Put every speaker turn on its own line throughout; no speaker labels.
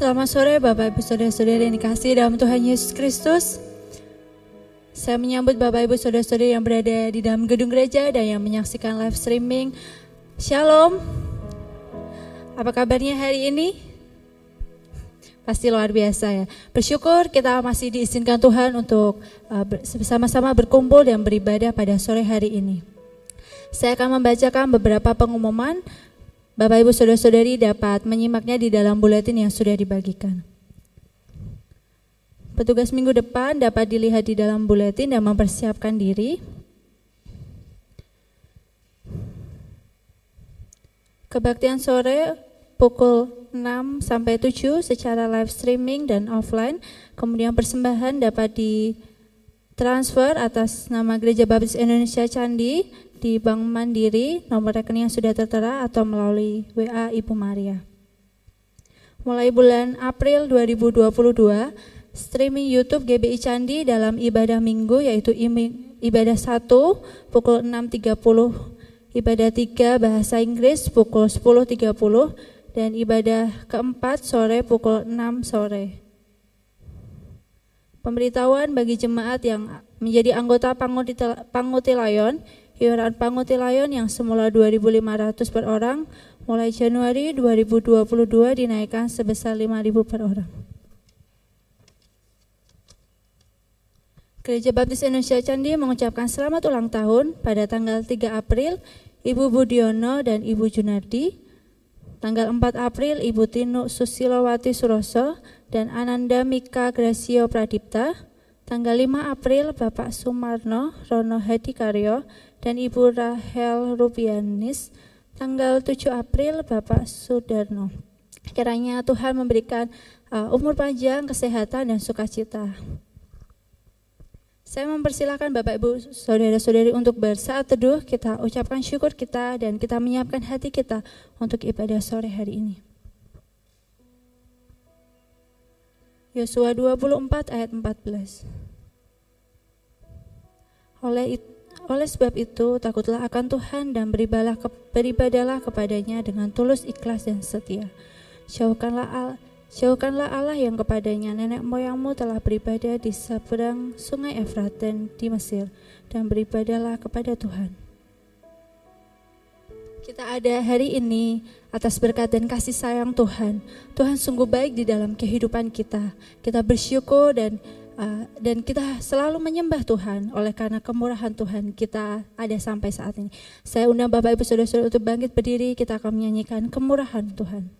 Selamat sore Bapak Ibu Saudara-saudari yang dikasih dalam Tuhan Yesus Kristus. Saya menyambut Bapak Ibu Saudara-saudari yang berada di dalam gedung gereja dan yang menyaksikan live streaming. Shalom. Apa kabarnya hari ini? Pasti luar biasa ya. Bersyukur kita masih diizinkan Tuhan untuk uh, bersama-sama berkumpul dan beribadah pada sore hari ini. Saya akan membacakan beberapa pengumuman Bapak Ibu Saudara-saudari dapat menyimaknya di dalam buletin yang sudah dibagikan. Petugas minggu depan dapat dilihat di dalam buletin dan mempersiapkan diri. Kebaktian sore pukul 6 sampai 7 secara live streaming dan offline. Kemudian persembahan dapat ditransfer atas nama Gereja Baptis Indonesia Candi di Bank Mandiri, nomor rekening yang sudah tertera atau melalui WA Ibu Maria. Mulai bulan April 2022, streaming YouTube GBI Candi dalam ibadah minggu yaitu ibadah 1 pukul 6.30, ibadah 3 bahasa Inggris pukul 10.30 dan ibadah keempat sore pukul 6 sore. Pemberitahuan bagi jemaat yang menjadi anggota Panguti Layon Iuran Panguti Layon yang semula 2.500 per orang, mulai Januari 2022 dinaikkan sebesar 5.000 per orang. Gereja Baptis Indonesia Candi mengucapkan selamat ulang tahun pada tanggal 3 April Ibu Budiono dan Ibu Junardi, tanggal 4 April Ibu Tinu Susilowati Suroso dan Ananda Mika Gracio Pradipta, tanggal 5 April Bapak Sumarno Rono Hedi Karyo, dan Ibu Rahel Rubianis tanggal 7 April Bapak Sudarno. Kiranya Tuhan memberikan uh, umur panjang, kesehatan dan sukacita. Saya mempersilahkan Bapak Ibu Saudara-saudari untuk bersaat teduh, kita ucapkan syukur kita dan kita menyiapkan hati kita untuk ibadah sore hari ini. Yosua 24 ayat 14. Oleh itu oleh sebab itu, takutlah akan Tuhan dan beribadalah, ke, beribadalah kepadanya dengan tulus ikhlas dan setia. Jauhkanlah jauhkanlah Allah yang kepadanya nenek moyangmu telah beribadah di seberang sungai Efrat dan di Mesir, dan beribadalah kepada Tuhan. Kita ada hari ini atas berkat dan kasih sayang Tuhan. Tuhan sungguh baik di dalam kehidupan kita. Kita bersyukur dan Uh, dan kita selalu menyembah Tuhan oleh karena kemurahan Tuhan kita ada sampai saat ini. Saya undang Bapak Ibu Saudara-saudara untuk bangkit berdiri, kita akan menyanyikan kemurahan Tuhan.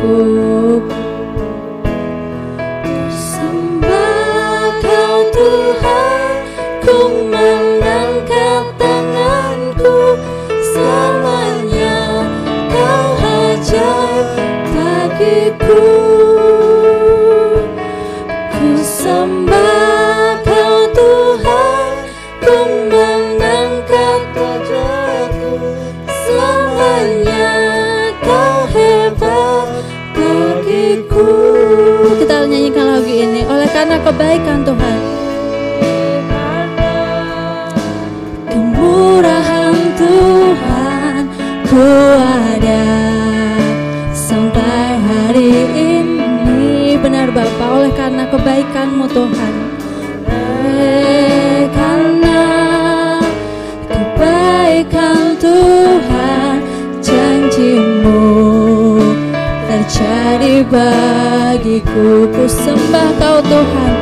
ku ada Tuhan. Karena kebaikan Tuhan janjimu terjadi bagiku ku sembah kau Tuhan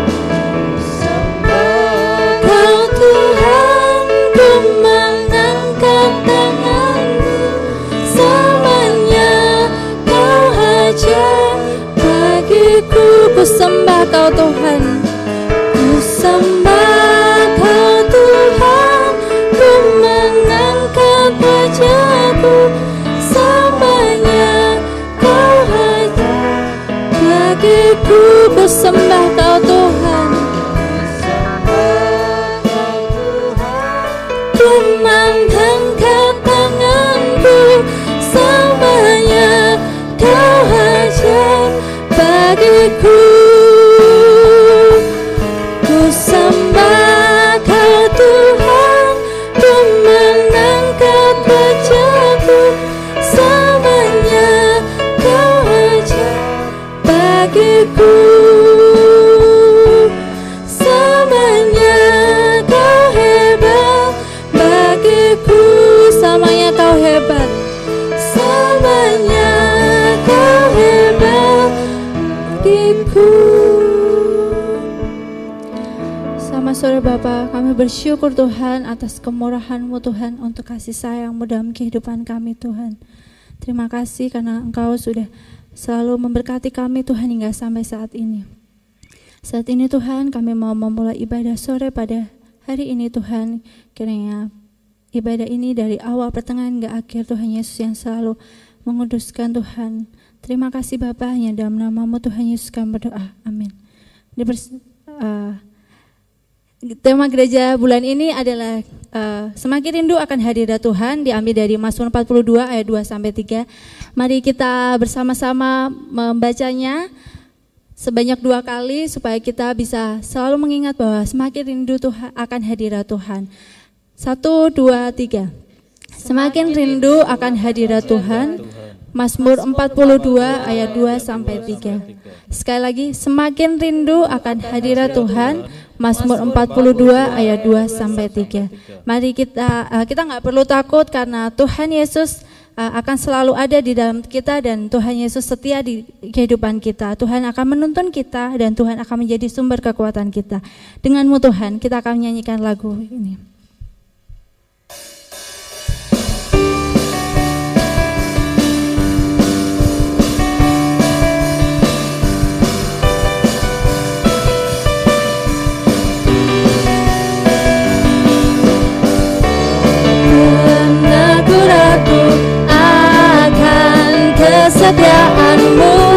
bersyukur Tuhan atas kemurahan-Mu Tuhan untuk kasih sayang-Mu dalam kehidupan kami Tuhan. Terima kasih karena Engkau sudah selalu memberkati kami Tuhan hingga sampai saat ini. Saat ini Tuhan kami mau memulai ibadah sore pada hari ini Tuhan. Kiranya ibadah ini dari awal pertengahan hingga akhir Tuhan Yesus yang selalu menguduskan Tuhan. Terima kasih Bapak hanya dalam namamu Tuhan Yesus kami berdoa. Amin. Uh, Tema gereja bulan ini adalah uh, semakin rindu akan hadirat Tuhan diambil dari Mazmur 42 ayat 2 sampai 3. Mari kita bersama-sama membacanya sebanyak dua kali supaya kita bisa selalu mengingat bahwa semakin rindu Tuhan akan hadirat Tuhan. Satu, dua, tiga. Semakin rindu akan hadirat Tuhan. Mazmur 42 ayat 2 sampai 3. Sekali lagi, semakin rindu akan hadirat Tuhan. Mazmur 42 ayat 2 sampai 3. Mari kita uh, kita nggak perlu takut karena Tuhan Yesus uh, akan selalu ada di dalam kita dan Tuhan Yesus setia di kehidupan kita. Tuhan akan menuntun kita dan Tuhan akan menjadi sumber kekuatan kita. Denganmu Tuhan, kita akan menyanyikan lagu ini. Kesetiaanmu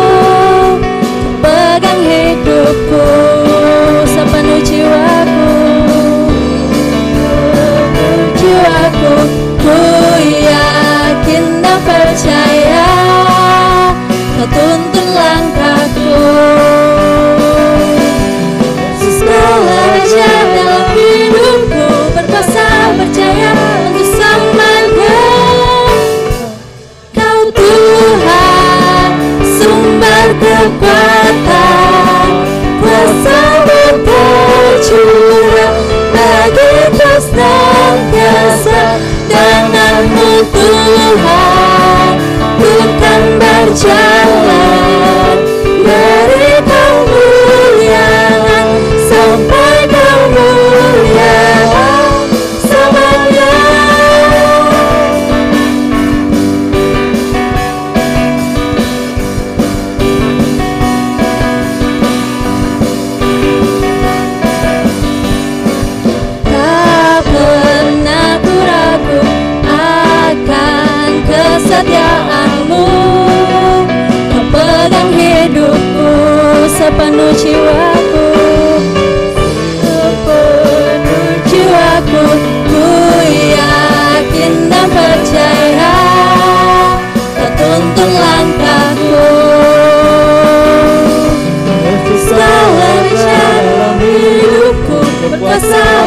Tuhan ku kan berjalan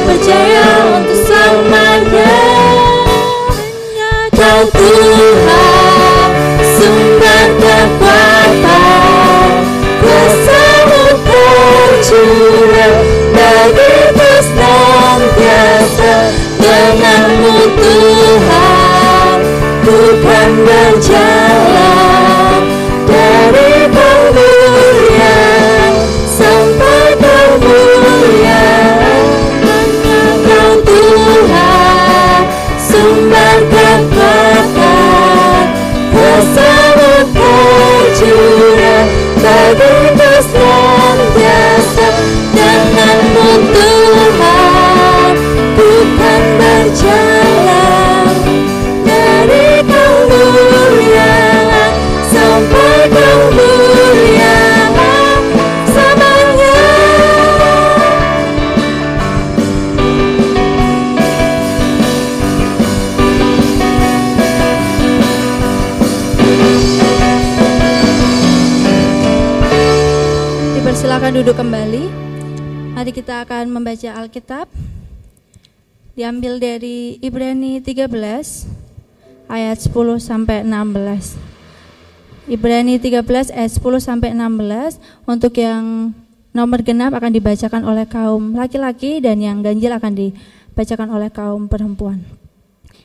percaya untuk selamanya. Kau Tuhan sumber kekuatan. Kuasamu tercurah dari atas dan biasa Denganmu Tuhan bukan berjalan
duduk kembali. Mari kita akan membaca Alkitab. Diambil dari Ibrani 13 ayat 10 sampai 16. Ibrani 13 ayat 10 sampai 16 untuk yang nomor genap akan dibacakan oleh kaum laki-laki dan yang ganjil akan dibacakan oleh kaum perempuan.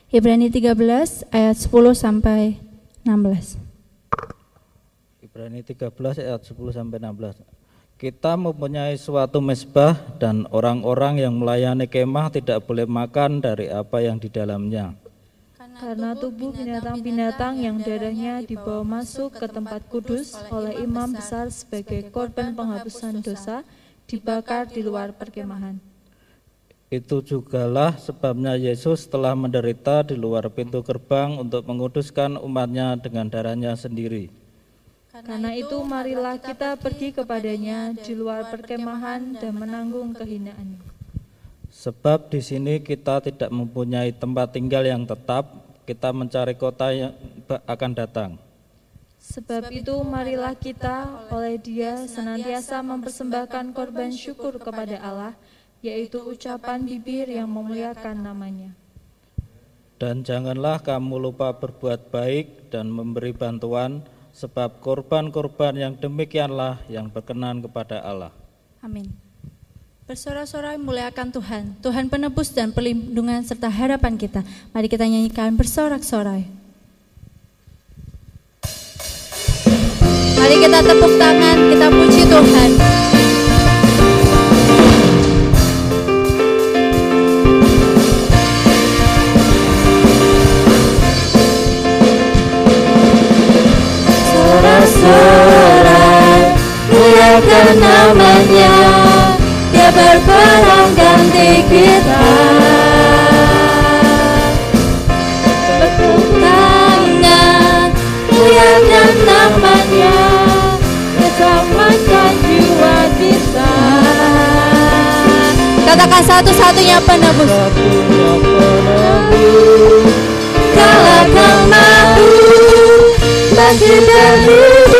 Ibrani 13 ayat 10 sampai 16.
Ibrani 13 ayat 10 sampai 16. Kita mempunyai suatu mesbah dan orang-orang yang melayani kemah tidak boleh makan dari apa yang di dalamnya.
Karena tubuh binatang-binatang yang darahnya dibawa masuk ke tempat kudus oleh imam besar sebagai korban penghapusan dosa dibakar di luar perkemahan.
Itu jugalah sebabnya Yesus telah menderita di luar pintu gerbang untuk menguduskan umatnya dengan darahnya sendiri.
Karena itu marilah kita pergi kepadanya di luar perkemahan dan menanggung kehinaan.
Sebab di sini kita tidak mempunyai tempat tinggal yang tetap, kita mencari kota yang akan datang.
Sebab itu marilah kita oleh dia senantiasa mempersembahkan korban syukur kepada Allah, yaitu ucapan bibir yang memuliakan namanya.
Dan janganlah kamu lupa berbuat baik dan memberi bantuan, sebab korban-korban yang demikianlah yang berkenan kepada Allah.
Amin. Bersorak-sorai muliakan Tuhan, Tuhan penebus dan perlindungan serta harapan kita. Mari kita nyanyikan bersorak-sorai. Mari kita tepuk tangan, kita puji Tuhan.
Muliakan namanya Dia berperang ganti kita Bertepuk tangan Muliakan namanya Dia jiwa kita.
Katakan satu-satunya penebus.
Satu-satunya penebus Kalahkan mahu bangkit dan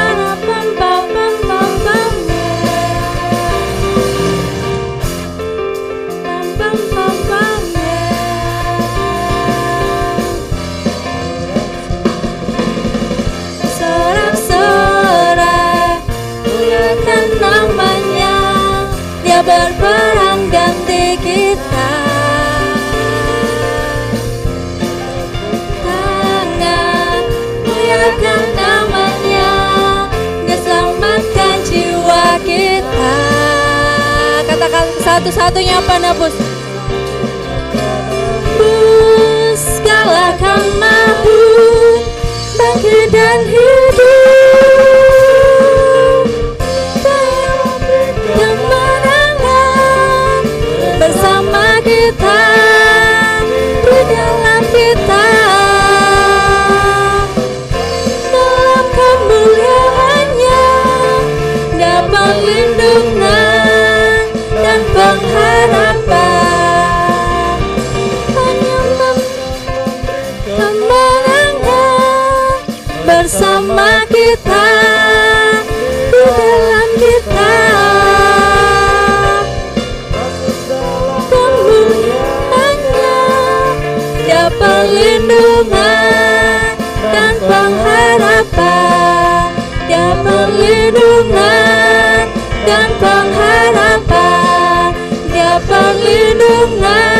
berperang ganti kita Tangan muliakan namanya Dia jiwa kita.
Katakan satu-satunya penebus.
Bus kalahkan mabuk Bangkit dan hidup kita dalam kita. Dalam kemuliaannya dapat lindungan dan pengharapan dan pengharapan dapat lindungan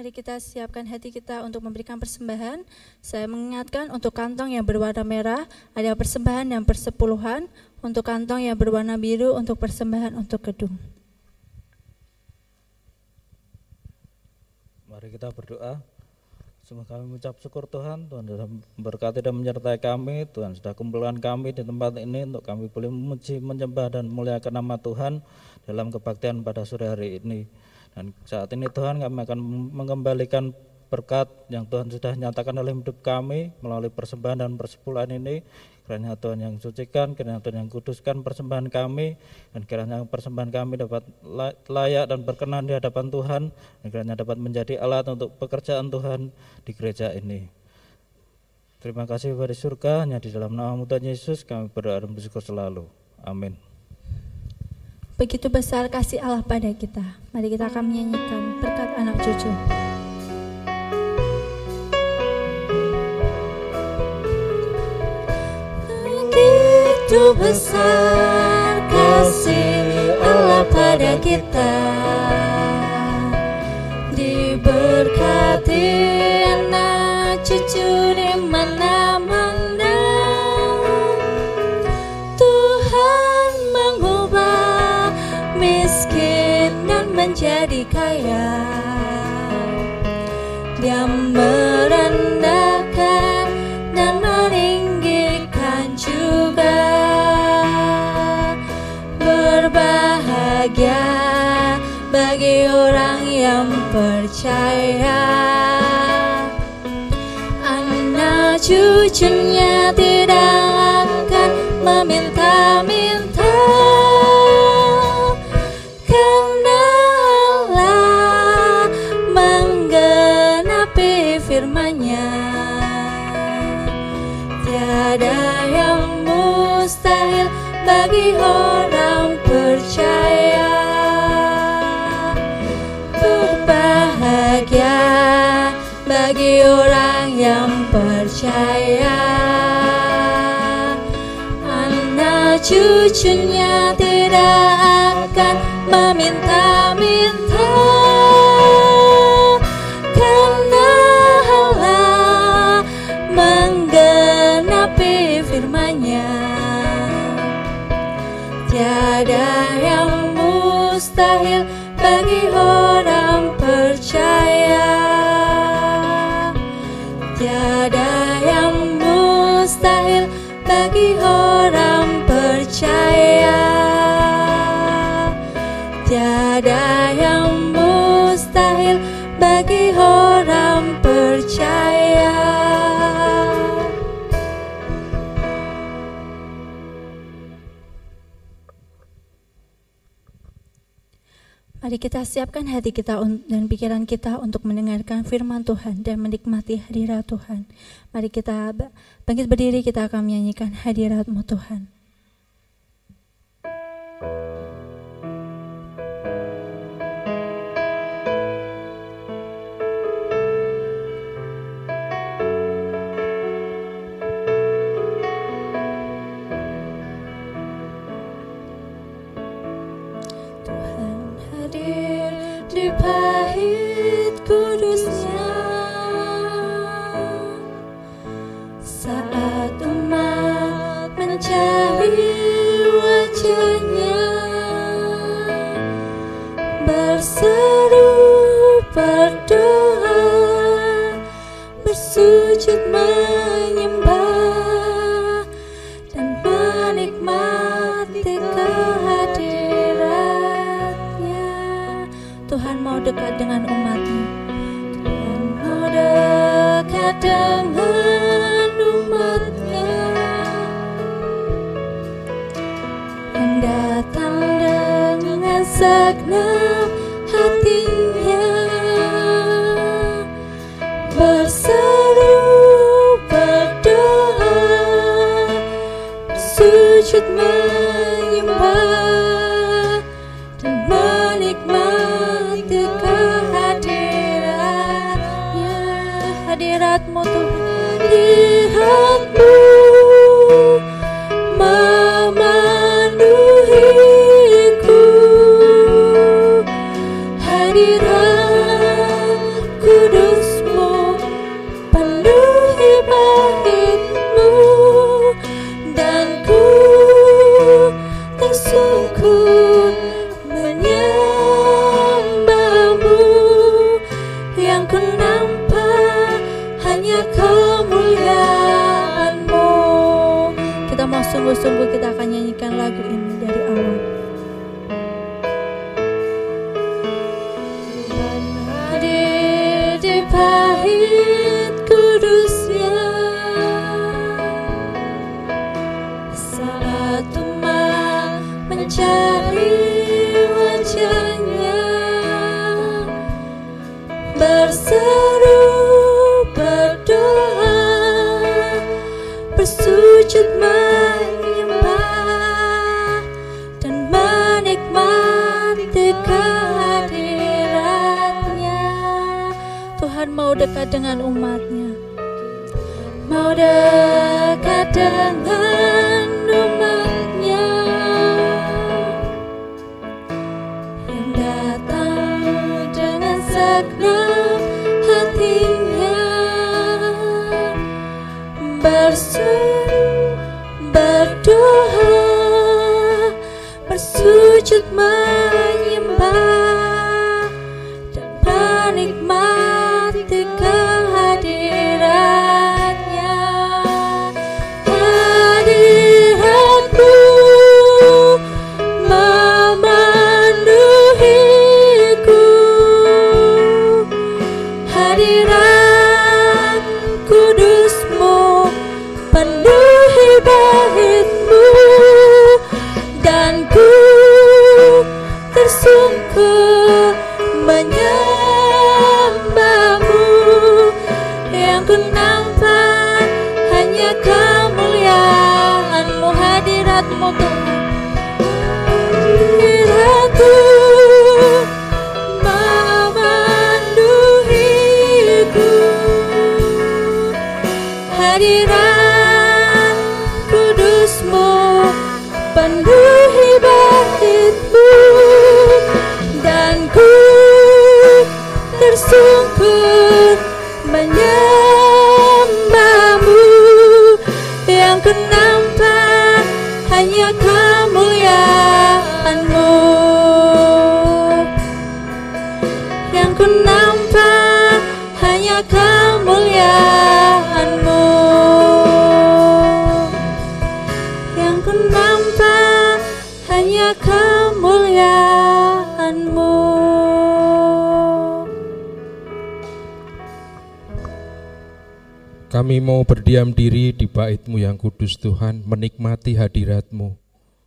Mari kita siapkan hati kita untuk memberikan persembahan. Saya mengingatkan untuk kantong yang berwarna merah ada persembahan dan persepuluhan, untuk kantong yang berwarna biru untuk persembahan untuk gedung.
Mari kita berdoa. Semoga kami mengucap syukur Tuhan, Tuhan sudah memberkati dan menyertai kami, Tuhan sudah kumpulkan kami di tempat ini untuk kami boleh memuji, menyembah dan memuliakan nama Tuhan dalam kebaktian pada sore hari ini. Dan saat ini Tuhan kami akan mengembalikan berkat yang Tuhan sudah nyatakan dalam hidup kami melalui persembahan dan persepuluhan ini. Kiranya Tuhan yang sucikan, kiranya Tuhan yang kuduskan persembahan kami, dan kiranya persembahan kami dapat layak dan berkenan di hadapan Tuhan, dan kiranya dapat menjadi alat untuk pekerjaan Tuhan di gereja ini. Terima kasih di surga, hanya di dalam nama Tuhan Yesus kami berdoa dan bersyukur selalu. Amin.
Begitu besar kasih Allah pada kita. Mari kita akan menyanyikan berkat anak cucu.
Begitu besar kasih Allah pada kita Diberkati anak cucu di mana-mana menjadi kaya. Dia merendahkan dan meninggikan juga. Berbahagia bagi orang yang percaya. Anak cucunya tidak akan meminta-minta bagi orang yang percaya. Anak cucunya tidak akan meminta-minta
kita siapkan hati kita dan pikiran kita untuk mendengarkan firman Tuhan dan menikmati hadirat Tuhan. Mari kita ba- bangkit berdiri, kita akan menyanyikan hadiratmu. Tuhan
penuhi baitmu
Kami mau berdiam diri di baitmu yang kudus Tuhan, menikmati hadiratmu,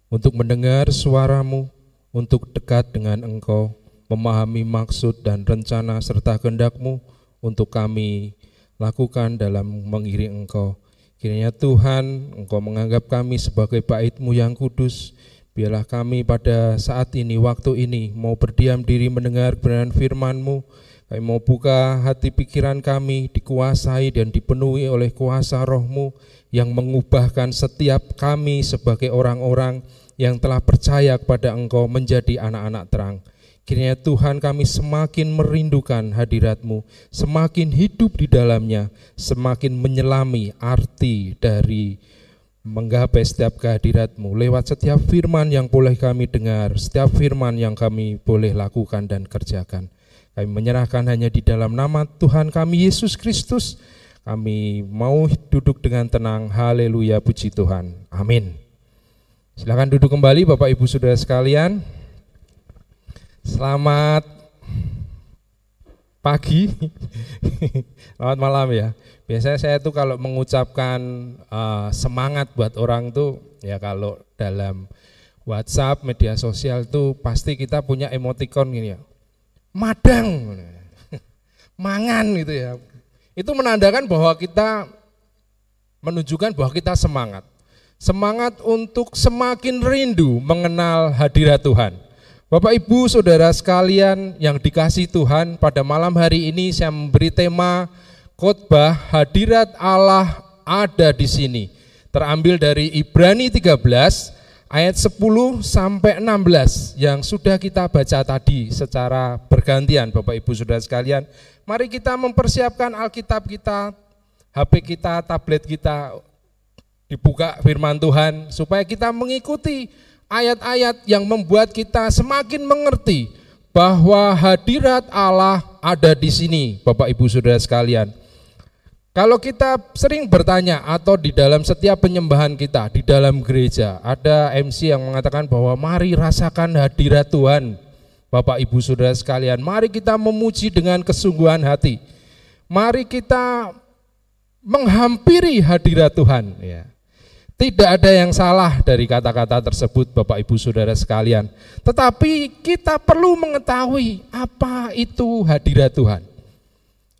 untuk mendengar suaramu, untuk dekat dengan Engkau, memahami maksud dan rencana serta kehendakmu untuk kami lakukan dalam mengiring Engkau. Kiranya Tuhan, Engkau menganggap kami sebagai baitmu yang kudus, biarlah kami pada saat ini, waktu ini, mau berdiam diri mendengar kebenaran firman-Mu, kami mau buka hati pikiran kami dikuasai dan dipenuhi oleh kuasa rohmu yang mengubahkan setiap kami sebagai orang-orang yang telah percaya kepada Engkau menjadi anak-anak terang. Kiranya Tuhan kami semakin merindukan hadiratmu, semakin hidup di dalamnya, semakin menyelami arti dari menggapai setiap kehadiratmu lewat setiap firman yang boleh kami dengar, setiap firman yang kami boleh lakukan dan kerjakan. Kami menyerahkan hanya di dalam nama Tuhan kami Yesus Kristus. Kami mau duduk dengan tenang. Haleluya, puji Tuhan. Amin. Silakan duduk kembali Bapak Ibu Saudara sekalian. Selamat pagi. Selamat malam ya. Biasanya saya tuh kalau mengucapkan uh, semangat buat orang tuh ya kalau dalam WhatsApp, media sosial tuh pasti kita punya emoticon gini ya. Madang. Mangan gitu ya. Itu menandakan bahwa kita menunjukkan bahwa kita semangat. Semangat untuk semakin rindu mengenal hadirat Tuhan. Bapak Ibu Saudara sekalian yang dikasih Tuhan, pada malam hari ini saya memberi tema khotbah hadirat Allah ada di sini. Terambil dari Ibrani 13 ayat 10 sampai 16 yang sudah kita baca tadi secara bergantian Bapak Ibu Saudara sekalian. Mari kita mempersiapkan Alkitab kita, HP kita, tablet kita dibuka firman Tuhan supaya kita mengikuti ayat-ayat yang membuat kita semakin mengerti bahwa hadirat Allah ada di sini, Bapak Ibu Saudara sekalian. Kalau kita sering bertanya atau di dalam setiap penyembahan kita di dalam gereja ada MC yang mengatakan bahwa mari rasakan hadirat Tuhan. Bapak Ibu Saudara sekalian, mari kita memuji dengan kesungguhan hati. Mari kita menghampiri hadirat Tuhan ya. Tidak ada yang salah dari kata-kata tersebut Bapak Ibu Saudara sekalian. Tetapi kita perlu mengetahui apa itu hadirat Tuhan.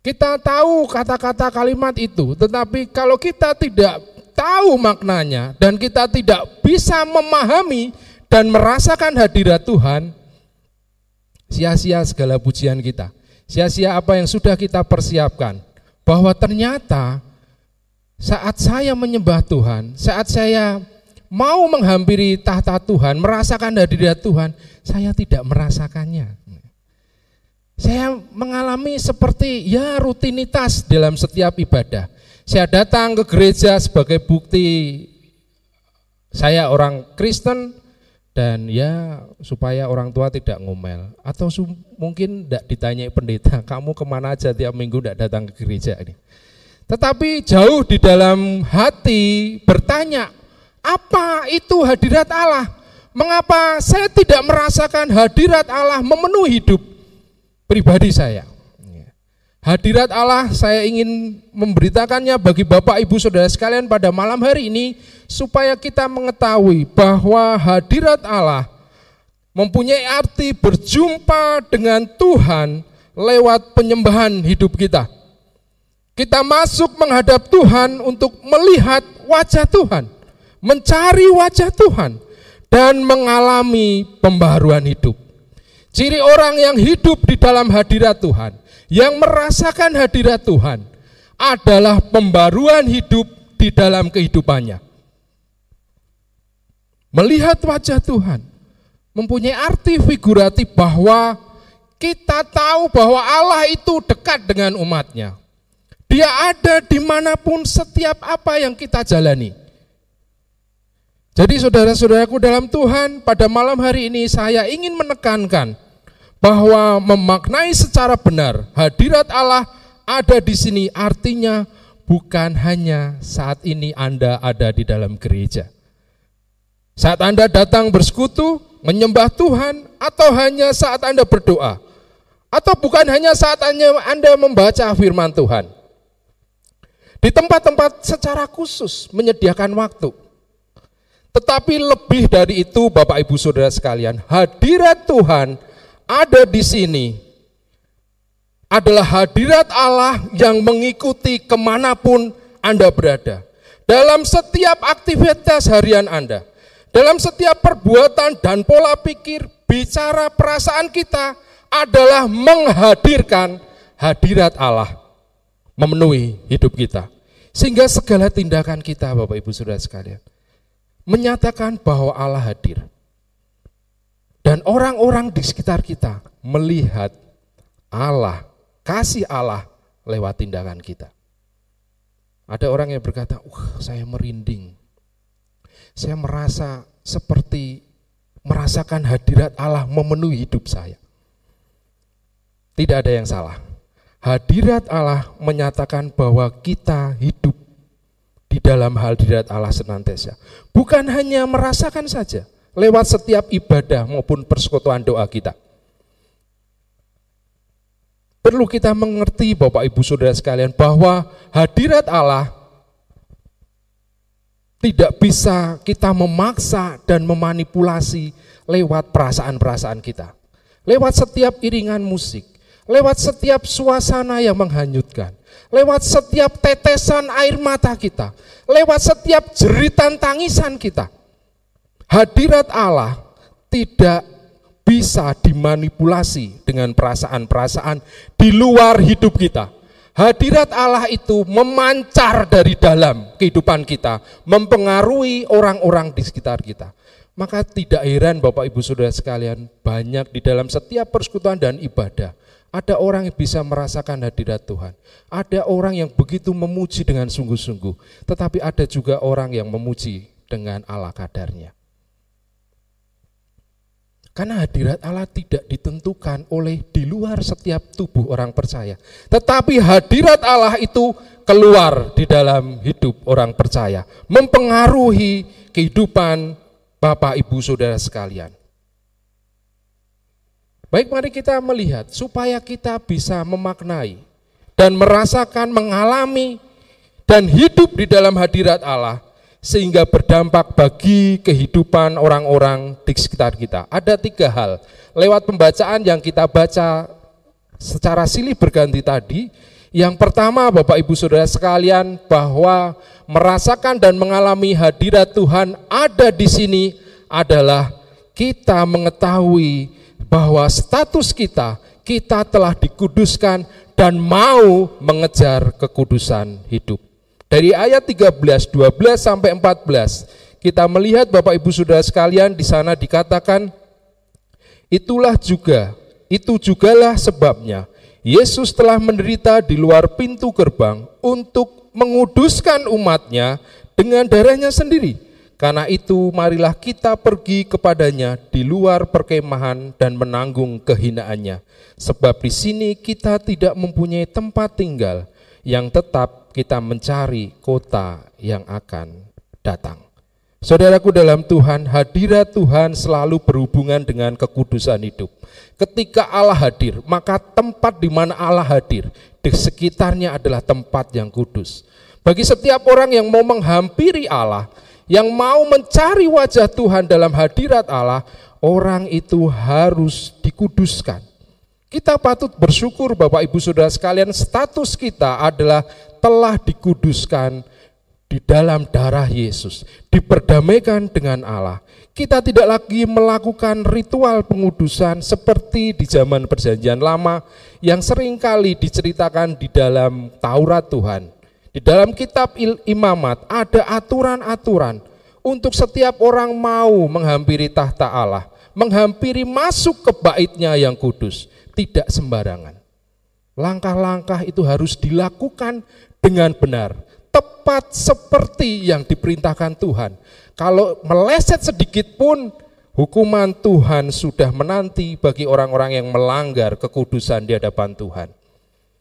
Kita tahu kata-kata kalimat itu, tetapi kalau kita tidak tahu maknanya dan kita tidak bisa memahami dan merasakan hadirat Tuhan, sia-sia segala pujian kita. Sia-sia apa yang sudah kita persiapkan. Bahwa ternyata saat saya menyembah Tuhan, saat saya mau menghampiri tahta Tuhan, merasakan hadirat Tuhan, saya tidak merasakannya. Saya mengalami seperti ya rutinitas dalam setiap ibadah. Saya datang ke gereja sebagai bukti saya orang Kristen dan ya supaya orang tua tidak ngomel atau mungkin tidak ditanya pendeta kamu ke mana aja tiap minggu tidak datang ke gereja ini. Tetapi jauh di dalam hati bertanya apa itu hadirat Allah? Mengapa saya tidak merasakan hadirat Allah memenuhi hidup pribadi saya. Hadirat Allah saya ingin memberitakannya bagi Bapak Ibu Saudara sekalian pada malam hari ini supaya kita mengetahui bahwa hadirat Allah mempunyai arti berjumpa dengan Tuhan lewat penyembahan hidup kita. Kita masuk menghadap Tuhan untuk melihat wajah Tuhan, mencari wajah Tuhan dan mengalami pembaharuan hidup. Ciri orang yang hidup di dalam hadirat Tuhan, yang merasakan hadirat Tuhan, adalah pembaruan hidup di dalam kehidupannya. Melihat wajah Tuhan mempunyai arti figuratif bahwa kita tahu bahwa Allah itu dekat dengan umatnya. Dia ada di mana pun setiap apa yang kita jalani. Jadi saudara-saudaraku dalam Tuhan, pada malam hari ini saya ingin menekankan bahwa memaknai secara benar hadirat Allah ada di sini artinya bukan hanya saat ini Anda ada di dalam gereja. Saat Anda datang bersekutu, menyembah Tuhan, atau hanya saat Anda berdoa, atau bukan hanya saat Anda membaca firman Tuhan. Di tempat-tempat secara khusus menyediakan waktu. Tetapi lebih dari itu Bapak Ibu Saudara sekalian, hadirat Tuhan ada di sini adalah hadirat Allah yang mengikuti ke mana pun Anda berada. Dalam setiap aktivitas harian Anda, dalam setiap perbuatan dan pola pikir, bicara perasaan kita adalah menghadirkan hadirat Allah memenuhi hidup kita. Sehingga segala tindakan kita Bapak Ibu Saudara sekalian menyatakan bahwa Allah hadir. Dan orang-orang di sekitar kita melihat Allah, kasih Allah lewat tindakan kita. Ada orang yang berkata, "Uh, saya merinding. Saya merasa seperti merasakan hadirat Allah memenuhi hidup saya." Tidak ada yang salah. Hadirat Allah menyatakan bahwa kita hidup di dalam hadirat Allah senantiasa. Bukan hanya merasakan saja, lewat setiap ibadah maupun persekutuan doa kita. Perlu kita mengerti Bapak Ibu Saudara sekalian bahwa hadirat Allah tidak bisa kita memaksa dan memanipulasi lewat perasaan-perasaan kita. Lewat setiap iringan musik, lewat setiap suasana yang menghanyutkan, lewat setiap tetesan air mata kita, lewat setiap jeritan tangisan kita Hadirat Allah tidak bisa dimanipulasi dengan perasaan-perasaan di luar hidup kita. Hadirat Allah itu memancar dari dalam kehidupan kita, mempengaruhi orang-orang di sekitar kita. Maka tidak heran Bapak Ibu Saudara sekalian, banyak di dalam setiap persekutuan dan ibadah, ada orang yang bisa merasakan hadirat Tuhan. Ada orang yang begitu memuji dengan sungguh-sungguh, tetapi ada juga orang yang memuji dengan ala kadarnya. Karena hadirat Allah tidak ditentukan oleh di luar setiap tubuh orang percaya. Tetapi hadirat Allah itu keluar di dalam hidup orang percaya. Mempengaruhi kehidupan Bapak Ibu Saudara sekalian. Baik mari kita melihat supaya kita bisa memaknai dan merasakan mengalami dan hidup di dalam hadirat Allah sehingga berdampak bagi kehidupan orang-orang di sekitar kita. Ada tiga hal. Lewat pembacaan yang kita baca secara silih berganti tadi, yang pertama Bapak Ibu Saudara sekalian bahwa merasakan dan mengalami hadirat Tuhan ada di sini adalah kita mengetahui bahwa status kita, kita telah dikuduskan dan mau mengejar kekudusan hidup. Dari ayat 13, 12 sampai 14, kita melihat Bapak Ibu Saudara sekalian di sana dikatakan itulah juga, itu jugalah sebabnya Yesus telah menderita di luar pintu gerbang untuk menguduskan umatnya dengan darahnya sendiri. Karena itu marilah kita pergi kepadanya di luar perkemahan dan menanggung kehinaannya. Sebab di sini kita tidak mempunyai tempat tinggal yang tetap kita mencari kota yang akan datang. Saudaraku dalam Tuhan, hadirat Tuhan selalu berhubungan dengan kekudusan hidup. Ketika Allah hadir, maka tempat di mana Allah hadir, di sekitarnya adalah tempat yang kudus. Bagi setiap orang yang mau menghampiri Allah, yang mau mencari wajah Tuhan dalam hadirat Allah, orang itu harus dikuduskan. Kita patut bersyukur Bapak Ibu Saudara sekalian, status kita adalah telah dikuduskan di dalam darah Yesus, diperdamaikan dengan Allah. Kita tidak lagi melakukan ritual pengudusan seperti di zaman perjanjian lama yang sering kali diceritakan di dalam Taurat Tuhan. Di dalam kitab imamat ada aturan-aturan untuk setiap orang mau menghampiri tahta Allah, menghampiri masuk ke baitnya yang kudus, tidak sembarangan. Langkah-langkah itu harus dilakukan dengan benar, tepat seperti yang diperintahkan Tuhan. Kalau meleset sedikit pun, hukuman Tuhan sudah menanti bagi orang-orang yang melanggar kekudusan di hadapan Tuhan.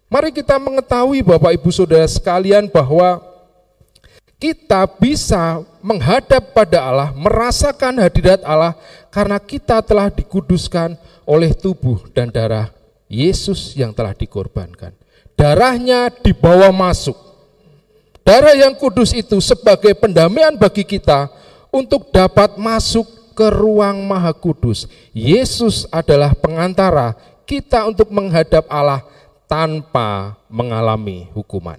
Mari kita mengetahui Bapak Ibu Saudara sekalian bahwa kita bisa menghadap pada Allah, merasakan hadirat Allah karena kita telah dikuduskan oleh tubuh dan darah Yesus yang telah dikorbankan darahnya dibawa masuk. Darah yang kudus itu sebagai pendamaian bagi kita untuk dapat masuk ke ruang maha kudus. Yesus adalah pengantara kita untuk menghadap Allah tanpa mengalami hukuman.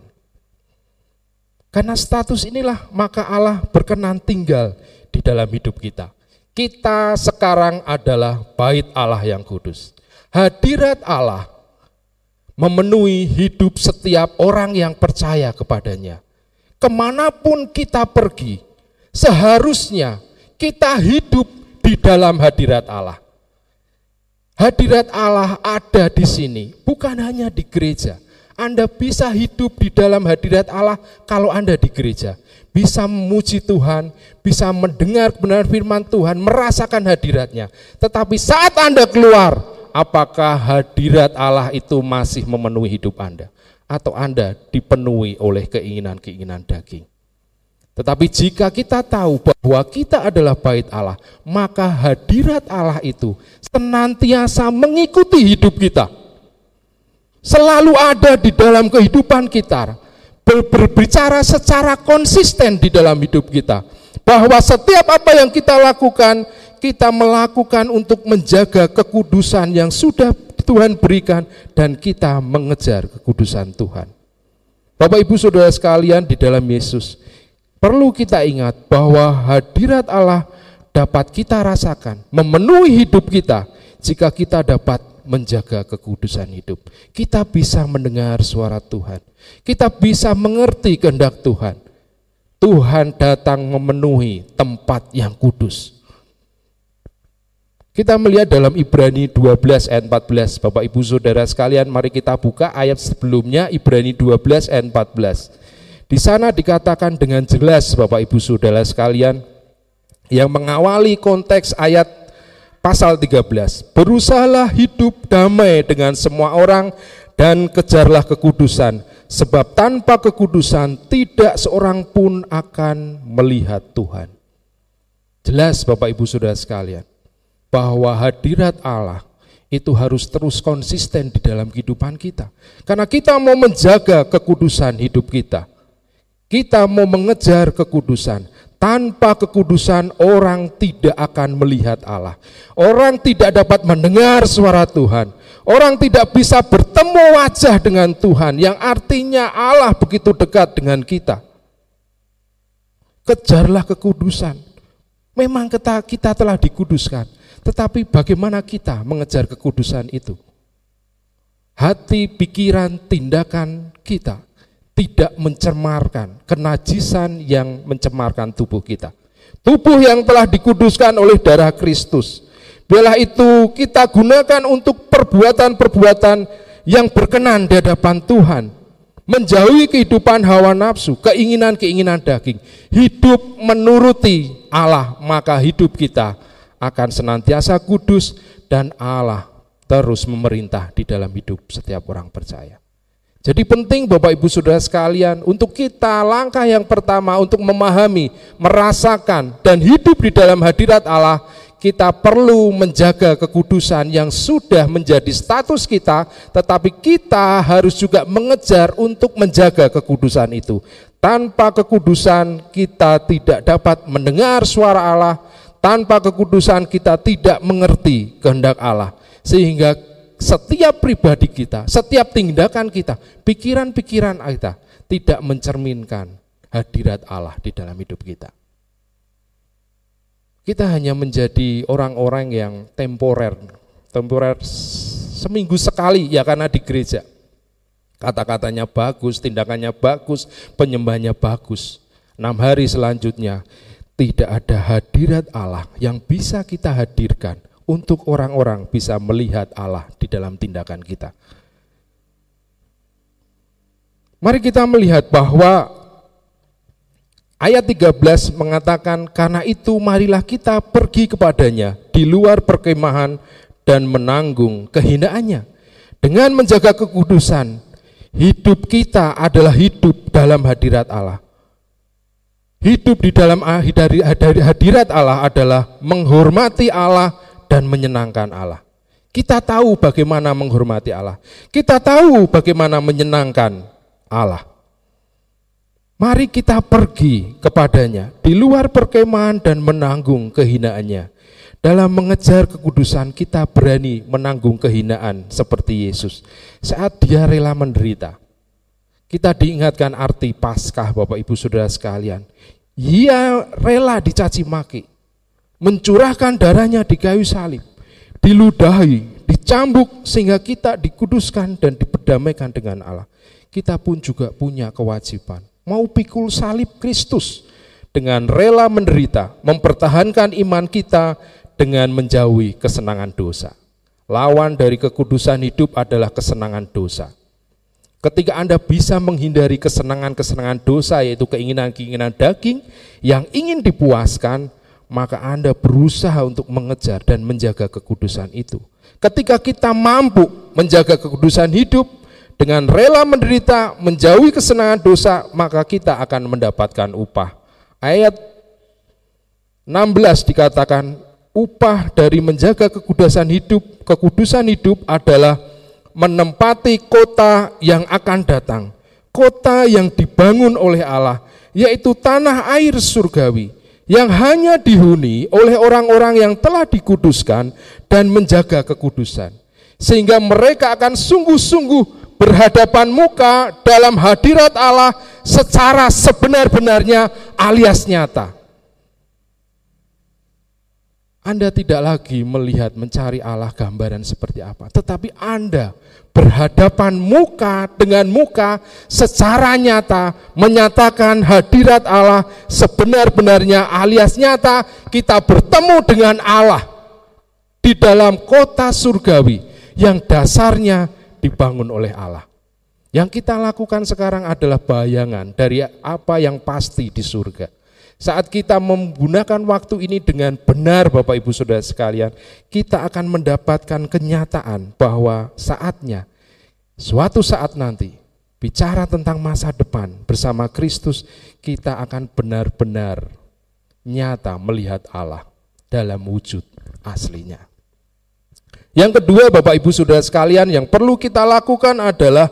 Karena status inilah maka Allah berkenan tinggal di dalam hidup kita. Kita sekarang adalah bait Allah yang kudus. Hadirat Allah memenuhi hidup setiap orang yang percaya kepadanya. Ke mana pun kita pergi, seharusnya kita hidup di dalam hadirat Allah. Hadirat Allah ada di sini, bukan hanya di gereja. Anda bisa hidup di dalam hadirat Allah kalau Anda di gereja. Bisa memuji Tuhan, bisa mendengar kebenaran firman Tuhan, merasakan hadiratnya. Tetapi saat Anda keluar, apakah hadirat Allah itu masih memenuhi hidup Anda atau Anda dipenuhi oleh keinginan-keinginan daging. Tetapi jika kita tahu bahwa kita adalah bait Allah, maka hadirat Allah itu senantiasa mengikuti hidup kita. Selalu ada di dalam kehidupan kita, berbicara secara konsisten di dalam hidup kita. Bahwa setiap apa yang kita lakukan kita melakukan untuk menjaga kekudusan yang sudah Tuhan berikan dan kita mengejar kekudusan Tuhan. Bapak Ibu Saudara sekalian di dalam Yesus, perlu kita ingat bahwa hadirat Allah dapat kita rasakan, memenuhi hidup kita jika kita dapat menjaga kekudusan hidup. Kita bisa mendengar suara Tuhan. Kita bisa mengerti kehendak Tuhan. Tuhan datang memenuhi tempat yang kudus. Kita melihat dalam Ibrani 12 ayat 14. Bapak Ibu Saudara sekalian, mari kita buka ayat sebelumnya Ibrani 12 ayat 14. Di sana dikatakan dengan jelas Bapak Ibu Saudara sekalian yang mengawali konteks ayat pasal 13. Berusahalah hidup damai dengan semua orang dan kejarlah kekudusan sebab tanpa kekudusan tidak seorang pun akan melihat Tuhan. Jelas Bapak Ibu Saudara sekalian, bahwa hadirat Allah itu harus terus konsisten di dalam kehidupan kita. Karena kita mau menjaga kekudusan hidup kita. Kita mau mengejar kekudusan. Tanpa kekudusan orang tidak akan melihat Allah. Orang tidak dapat mendengar suara Tuhan. Orang tidak bisa bertemu wajah dengan Tuhan yang artinya Allah begitu dekat dengan kita. Kejarlah kekudusan. Memang kita, kita telah dikuduskan, tetapi bagaimana kita mengejar kekudusan itu? Hati, pikiran, tindakan kita tidak mencemarkan kenajisan yang mencemarkan tubuh kita. Tubuh yang telah dikuduskan oleh darah Kristus. Biarlah itu kita gunakan untuk perbuatan-perbuatan yang berkenan di hadapan Tuhan. Menjauhi kehidupan hawa nafsu, keinginan-keinginan daging. Hidup menuruti Allah, maka hidup kita akan senantiasa kudus dan Allah terus memerintah di dalam hidup setiap orang percaya. Jadi penting Bapak Ibu Saudara sekalian untuk kita langkah yang pertama untuk memahami, merasakan dan hidup di dalam hadirat Allah, kita perlu menjaga kekudusan yang sudah menjadi status kita, tetapi kita harus juga mengejar untuk menjaga kekudusan itu. Tanpa kekudusan kita tidak dapat mendengar suara Allah, tanpa kekudusan kita tidak mengerti kehendak Allah. Sehingga setiap pribadi kita, setiap tindakan kita, pikiran-pikiran kita tidak mencerminkan hadirat Allah di dalam hidup kita. Kita hanya menjadi orang-orang yang temporer, temporer seminggu sekali ya karena di gereja. Kata-katanya bagus, tindakannya bagus, penyembahnya bagus. Enam hari selanjutnya tidak ada hadirat Allah yang bisa kita hadirkan untuk orang-orang bisa melihat Allah di dalam tindakan kita. Mari kita melihat bahwa ayat 13 mengatakan karena itu marilah kita pergi kepadanya di luar perkemahan dan menanggung kehinaannya. Dengan menjaga kekudusan, hidup kita adalah hidup dalam hadirat Allah. Hidup di dalam hadirat Allah adalah menghormati Allah dan menyenangkan Allah. Kita tahu bagaimana menghormati Allah. Kita tahu bagaimana menyenangkan Allah. Mari kita pergi kepadanya di luar perkemahan dan menanggung kehinaannya. Dalam mengejar kekudusan kita berani menanggung kehinaan seperti Yesus. Saat dia rela menderita. Kita diingatkan arti Paskah Bapak Ibu Saudara sekalian. Ia rela dicaci maki mencurahkan darahnya di kayu salib, diludahi, dicambuk sehingga kita dikuduskan dan diperdamaikan dengan Allah. Kita pun juga punya kewajiban mau pikul salib Kristus dengan rela menderita, mempertahankan iman kita dengan menjauhi kesenangan dosa. Lawan dari kekudusan hidup adalah kesenangan dosa. Ketika Anda bisa menghindari kesenangan-kesenangan dosa, yaitu keinginan-keinginan daging yang ingin dipuaskan, maka Anda berusaha untuk mengejar dan menjaga kekudusan itu. Ketika kita mampu menjaga kekudusan hidup dengan rela menderita, menjauhi kesenangan dosa, maka kita akan mendapatkan upah. Ayat 16 dikatakan upah dari menjaga kekudusan hidup, kekudusan hidup adalah menempati kota yang akan datang, kota yang dibangun oleh Allah, yaitu tanah air surgawi yang hanya dihuni oleh orang-orang yang telah dikuduskan dan menjaga kekudusan. Sehingga mereka akan sungguh-sungguh berhadapan muka dalam hadirat Allah secara sebenar-benarnya alias nyata. Anda tidak lagi melihat mencari Allah gambaran seperti apa, tetapi Anda berhadapan muka dengan muka secara nyata menyatakan hadirat Allah sebenar-benarnya alias nyata kita bertemu dengan Allah di dalam kota surgawi yang dasarnya dibangun oleh Allah. Yang kita lakukan sekarang adalah bayangan dari apa yang pasti di surga. Saat kita menggunakan waktu ini dengan benar Bapak Ibu Saudara sekalian, kita akan mendapatkan kenyataan bahwa saatnya suatu saat nanti bicara tentang masa depan bersama Kristus, kita akan benar-benar nyata melihat Allah dalam wujud aslinya. Yang kedua Bapak Ibu Saudara sekalian yang perlu kita lakukan adalah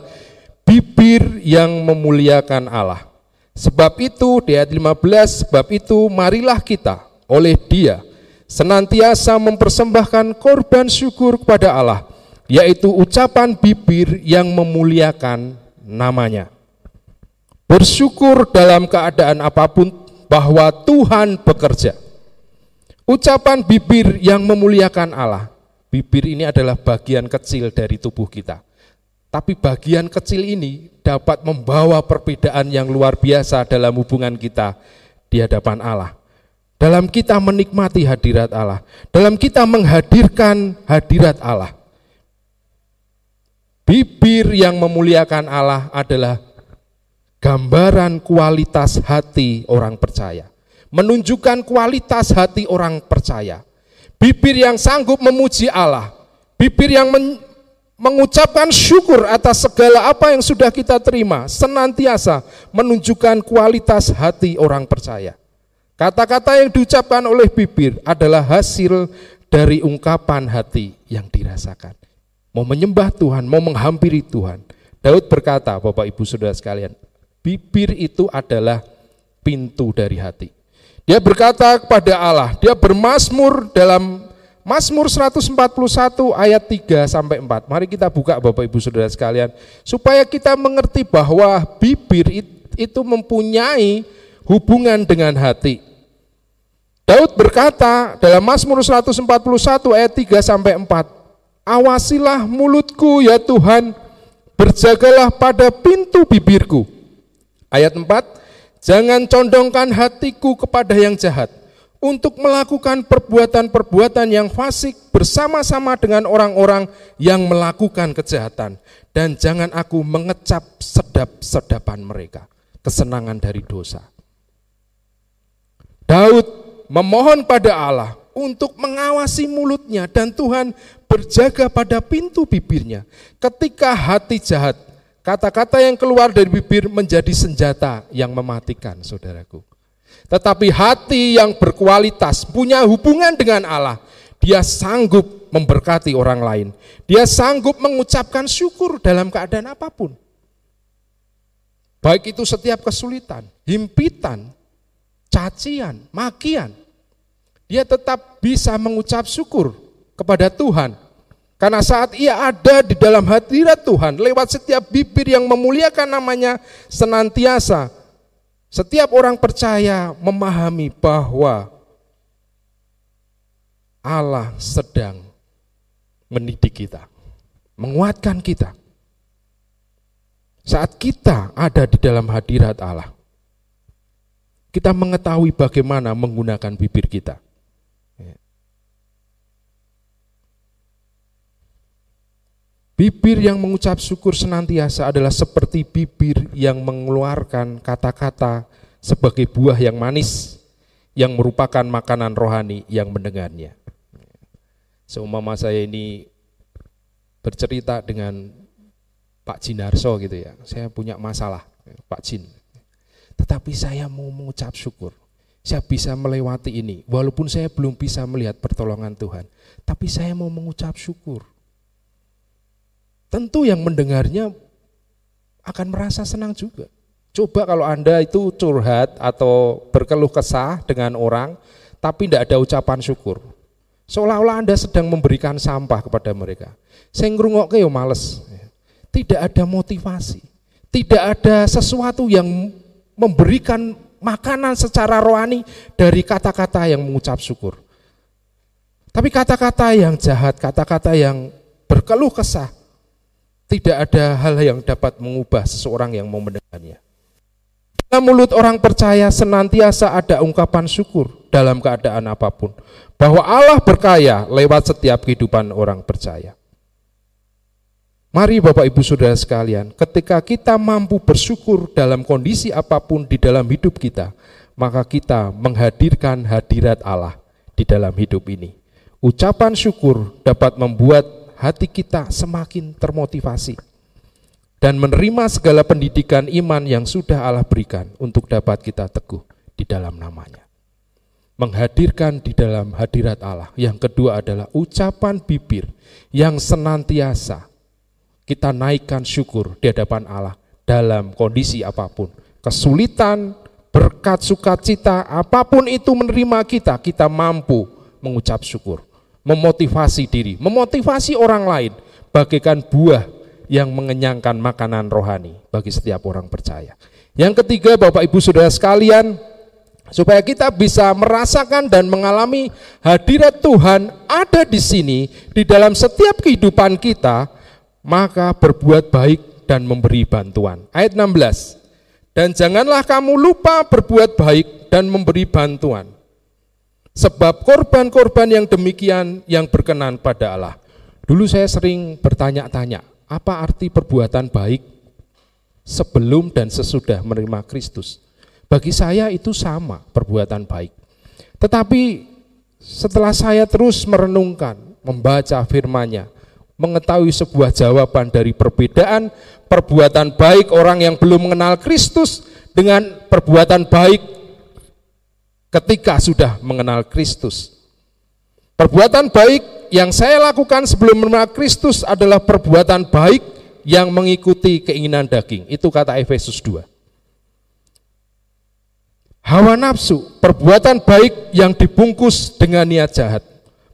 bibir yang memuliakan Allah. Sebab itu di ayat 15, sebab itu marilah kita oleh dia senantiasa mempersembahkan korban syukur kepada Allah, yaitu ucapan bibir yang memuliakan namanya. Bersyukur dalam keadaan apa pun bahwa Tuhan bekerja. Ucapan bibir yang memuliakan Allah. Bibir ini adalah bagian kecil dari tubuh kita. Tapi bagian kecil ini dapat membawa perbedaan yang luar biasa dalam hubungan kita di hadapan Allah. Dalam kita menikmati hadirat Allah, dalam kita menghadirkan hadirat Allah. Bibir yang memuliakan Allah adalah gambaran kualitas hati orang percaya. Menunjukkan kualitas hati orang percaya. Bibir yang sanggup memuji Allah, bibir yang mengucapkan syukur atas segala apa yang sudah kita terima, senantiasa menunjukkan kualitas hati orang percaya. Kata-kata yang diucapkan oleh bibir adalah hasil dari ungkapan hati yang dirasakan. Mau menyembah Tuhan, mau menghampiri Tuhan. Daud berkata, Bapak Ibu Saudara sekalian, bibir itu adalah pintu dari hati. Dia berkata kepada Allah, dia bermasmur dalam Mazmur 141 ayat 3 sampai 4. Mari kita buka Bapak Ibu Saudara sekalian supaya kita mengerti bahwa bibir itu mempunyai hubungan dengan hati. Daud berkata dalam Mazmur 141 ayat 3 sampai 4, "Awasilah mulutku ya Tuhan, berjagalah pada pintu bibirku." Ayat 4, "Jangan condongkan hatiku kepada yang jahat." Untuk melakukan perbuatan-perbuatan yang fasik bersama-sama dengan orang-orang yang melakukan kejahatan dan jangan aku mengecap sedap-sedapan mereka kesenangan dari dosa. Daud memohon pada Allah untuk mengawasi mulutnya dan Tuhan berjaga pada pintu bibirnya. Ketika hati jahat, kata-kata yang keluar dari bibir menjadi senjata yang mematikan, saudaraku. Tetapi hati yang berkualitas, punya hubungan dengan Allah, dia sanggup memberkati orang lain. Dia sanggup mengucapkan syukur dalam keadaan apa pun. Baik itu setiap kesulitan, himpitan, cacian, makian. Dia tetap bisa mengucap syukur kepada Tuhan. Karena saat ia ada di dalam hadirat Tuhan, lewat setiap bibir yang memuliakan namanya, senantiasa setiap orang percaya memahami bahwa Allah sedang mendidik kita, menguatkan kita. Saat kita ada di dalam hadirat Allah, kita mengetahui bagaimana menggunakan bibir kita. Bibir yang mengucap syukur senantiasa adalah seperti bibir yang mengeluarkan kata-kata sebagai buah yang manis yang merupakan makanan rohani yang mendengarnya. Seumpama saya ini bercerita dengan Pak Jinarso gitu ya, saya punya masalah, Pak Jin. Tetapi saya mau mengucap syukur, saya bisa melewati ini, walaupun saya belum bisa melihat pertolongan Tuhan, tapi saya mau mengucap syukur tentu yang mendengarnya akan merasa senang juga. Coba kalau Anda itu curhat atau berkeluh kesah dengan orang, tapi tidak ada ucapan syukur. Seolah-olah Anda sedang memberikan sampah kepada mereka. Saya ngerungok yo males. Tidak ada motivasi. Tidak ada sesuatu yang memberikan makanan secara rohani dari kata-kata yang mengucap syukur. Tapi kata-kata yang jahat, kata-kata yang berkeluh kesah, tidak ada hal yang dapat mengubah seseorang yang mau mendengarnya. Dalam mulut orang percaya senantiasa ada ungkapan syukur dalam keadaan apa pun. Bahwa Allah berkaya lewat setiap kehidupan orang percaya. Mari Bapak Ibu Saudara sekalian, ketika kita mampu bersyukur dalam kondisi apa pun di dalam hidup kita, maka kita menghadirkan hadirat Allah di dalam hidup ini. Ucapan syukur dapat membuat hati kita semakin termotivasi dan menerima segala pendidikan iman yang sudah Allah berikan untuk dapat kita teguh di dalam namanya. Menghadirkan di dalam hadirat Allah. Yang kedua adalah ucapan bibir yang senantiasa kita naikkan syukur di hadapan Allah dalam kondisi apa pun. Kesulitan, berkat sukacita, apa pun itu menerima kita, kita mampu mengucap syukur. Memotivasi diri, memotivasi orang lain, bagaikan buah yang mengenyangkan makanan rohani bagi setiap orang percaya. Yang ketiga, Bapak Ibu Saudara sekalian, supaya kita bisa merasakan dan mengalami hadirat Tuhan ada di sini di dalam setiap kehidupan kita, maka berbuat baik dan memberi bantuan. Ayat 16. Dan janganlah kamu lupa berbuat baik dan memberi bantuan. Sebab korban-korban yang demikian yang berkenan pada Allah. Dulu saya sering bertanya-tanya, apa arti perbuatan baik sebelum dan sesudah menerima Kristus? Bagi saya itu sama perbuatan baik. Tetapi setelah saya terus merenungkan, membaca firman-Nya, mengetahui sebuah jawaban dari perbedaan perbuatan baik orang yang belum mengenal Kristus dengan perbuatan baik ketika sudah mengenal Kristus. Perbuatan baik yang saya lakukan sebelum mengenal Kristus adalah perbuatan baik yang mengikuti keinginan daging. Itu kata Efesus 2. Hawa nafsu, perbuatan baik yang dibungkus dengan niat jahat.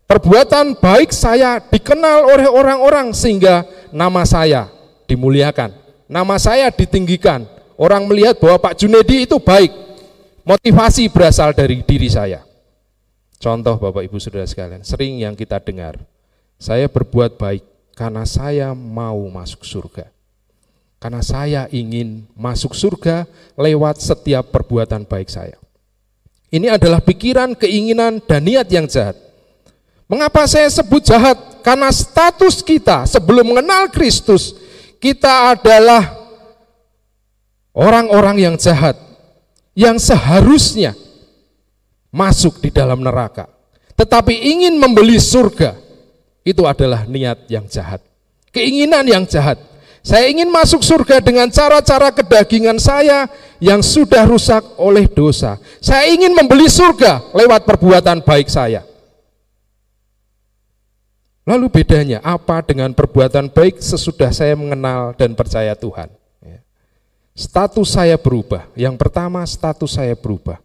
Perbuatan baik saya dikenal oleh orang-orang sehingga nama saya dimuliakan. Nama saya ditinggikan. Orang melihat bahwa Pak Junedi itu baik. Motivasi berasal dari diri saya. Contoh Bapak Ibu Saudara sekalian, sering yang kita dengar. Saya berbuat baik karena saya mau masuk surga. Karena saya ingin masuk surga lewat setiap perbuatan baik saya. Ini adalah pikiran, keinginan, dan niat yang jahat. Mengapa saya sebut jahat? Karena status kita sebelum mengenal Kristus, kita adalah orang-orang yang jahat, yang seharusnya masuk di dalam neraka. Tetapi ingin membeli surga, itu adalah niat yang jahat. Keinginan yang jahat. Saya ingin masuk surga dengan cara-cara kedagingan saya yang sudah rusak oleh dosa. Saya ingin membeli surga lewat perbuatan baik saya. Lalu bedanya apa dengan perbuatan baik sesudah saya mengenal dan percaya Tuhan? Status saya berubah. Yang pertama status saya berubah.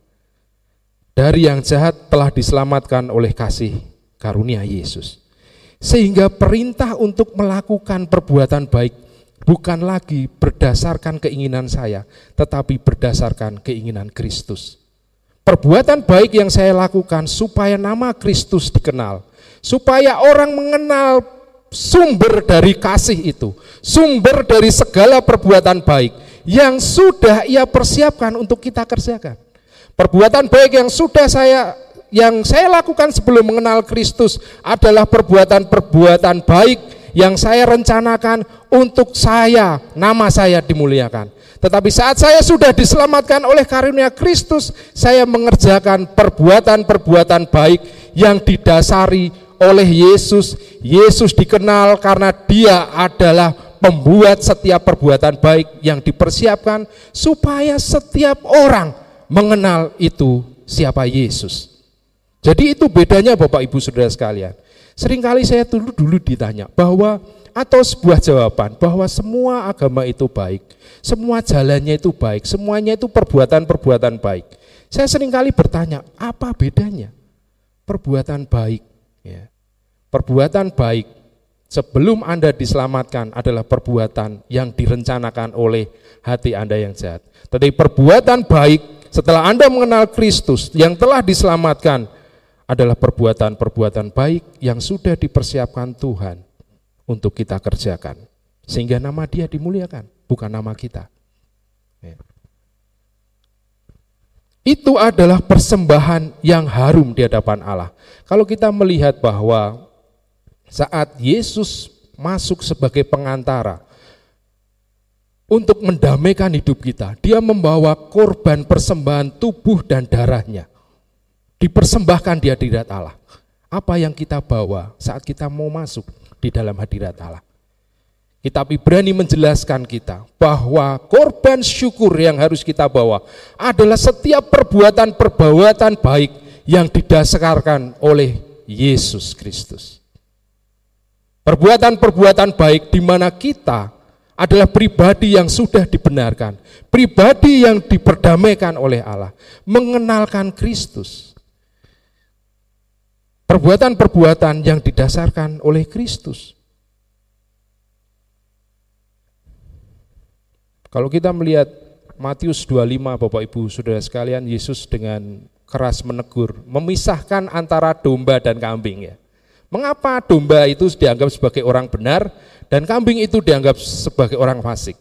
Dari yang jahat telah diselamatkan oleh kasih karunia Yesus. Sehingga perintah untuk melakukan perbuatan baik bukan lagi berdasarkan keinginan saya, tetapi berdasarkan keinginan Kristus. Perbuatan baik yang saya lakukan supaya nama Kristus dikenal, supaya orang mengenal sumber dari kasih itu, sumber dari segala perbuatan baik yang sudah ia persiapkan untuk kita kerjakan. Perbuatan baik yang sudah saya yang saya lakukan sebelum mengenal Kristus adalah perbuatan-perbuatan baik yang saya rencanakan untuk saya, nama saya dimuliakan. Tetapi saat saya sudah diselamatkan oleh karunia Kristus, saya mengerjakan perbuatan-perbuatan baik yang didasari oleh Yesus. Yesus dikenal karena dia adalah pembuat setiap perbuatan baik yang dipersiapkan supaya setiap orang mengenal itu siapa Yesus. Jadi itu bedanya Bapak Ibu Saudara sekalian. Seringkali saya dulu dulu ditanya bahwa atau sebuah jawaban bahwa semua agama itu baik, semua jalannya itu baik, semuanya itu perbuatan-perbuatan baik. Saya sering kali bertanya, apa bedanya perbuatan baik ya, Perbuatan baik sebelum Anda diselamatkan adalah perbuatan yang direncanakan oleh hati Anda yang jahat. Tetapi perbuatan baik setelah Anda mengenal Kristus yang telah diselamatkan adalah perbuatan-perbuatan baik yang sudah dipersiapkan Tuhan untuk kita kerjakan. Sehingga nama dia dimuliakan, bukan nama kita. Ya. Itu adalah persembahan yang harum di hadapan Allah. Kalau kita melihat bahwa saat Yesus masuk sebagai pengantara untuk mendamaikan hidup kita, dia membawa korban persembahan tubuh dan darahnya. Dipersembahkan di hadirat Allah. Apa yang kita bawa saat kita mau masuk di dalam hadirat Allah? Kitab Ibrani menjelaskan kita bahwa korban syukur yang harus kita bawa adalah setiap perbuatan-perbuatan baik yang didasarkan oleh Yesus Kristus. Perbuatan-perbuatan baik di mana kita adalah pribadi yang sudah dibenarkan, pribadi yang diperdamaikan oleh Allah, mengenalkan Kristus. Perbuatan-perbuatan yang didasarkan oleh Kristus. Kalau kita melihat Matius 25 Bapak Ibu Saudara sekalian, Yesus dengan keras menegur, memisahkan antara domba dan kambing ya. Mengapa domba itu dianggap sebagai orang benar dan kambing itu dianggap sebagai orang fasik?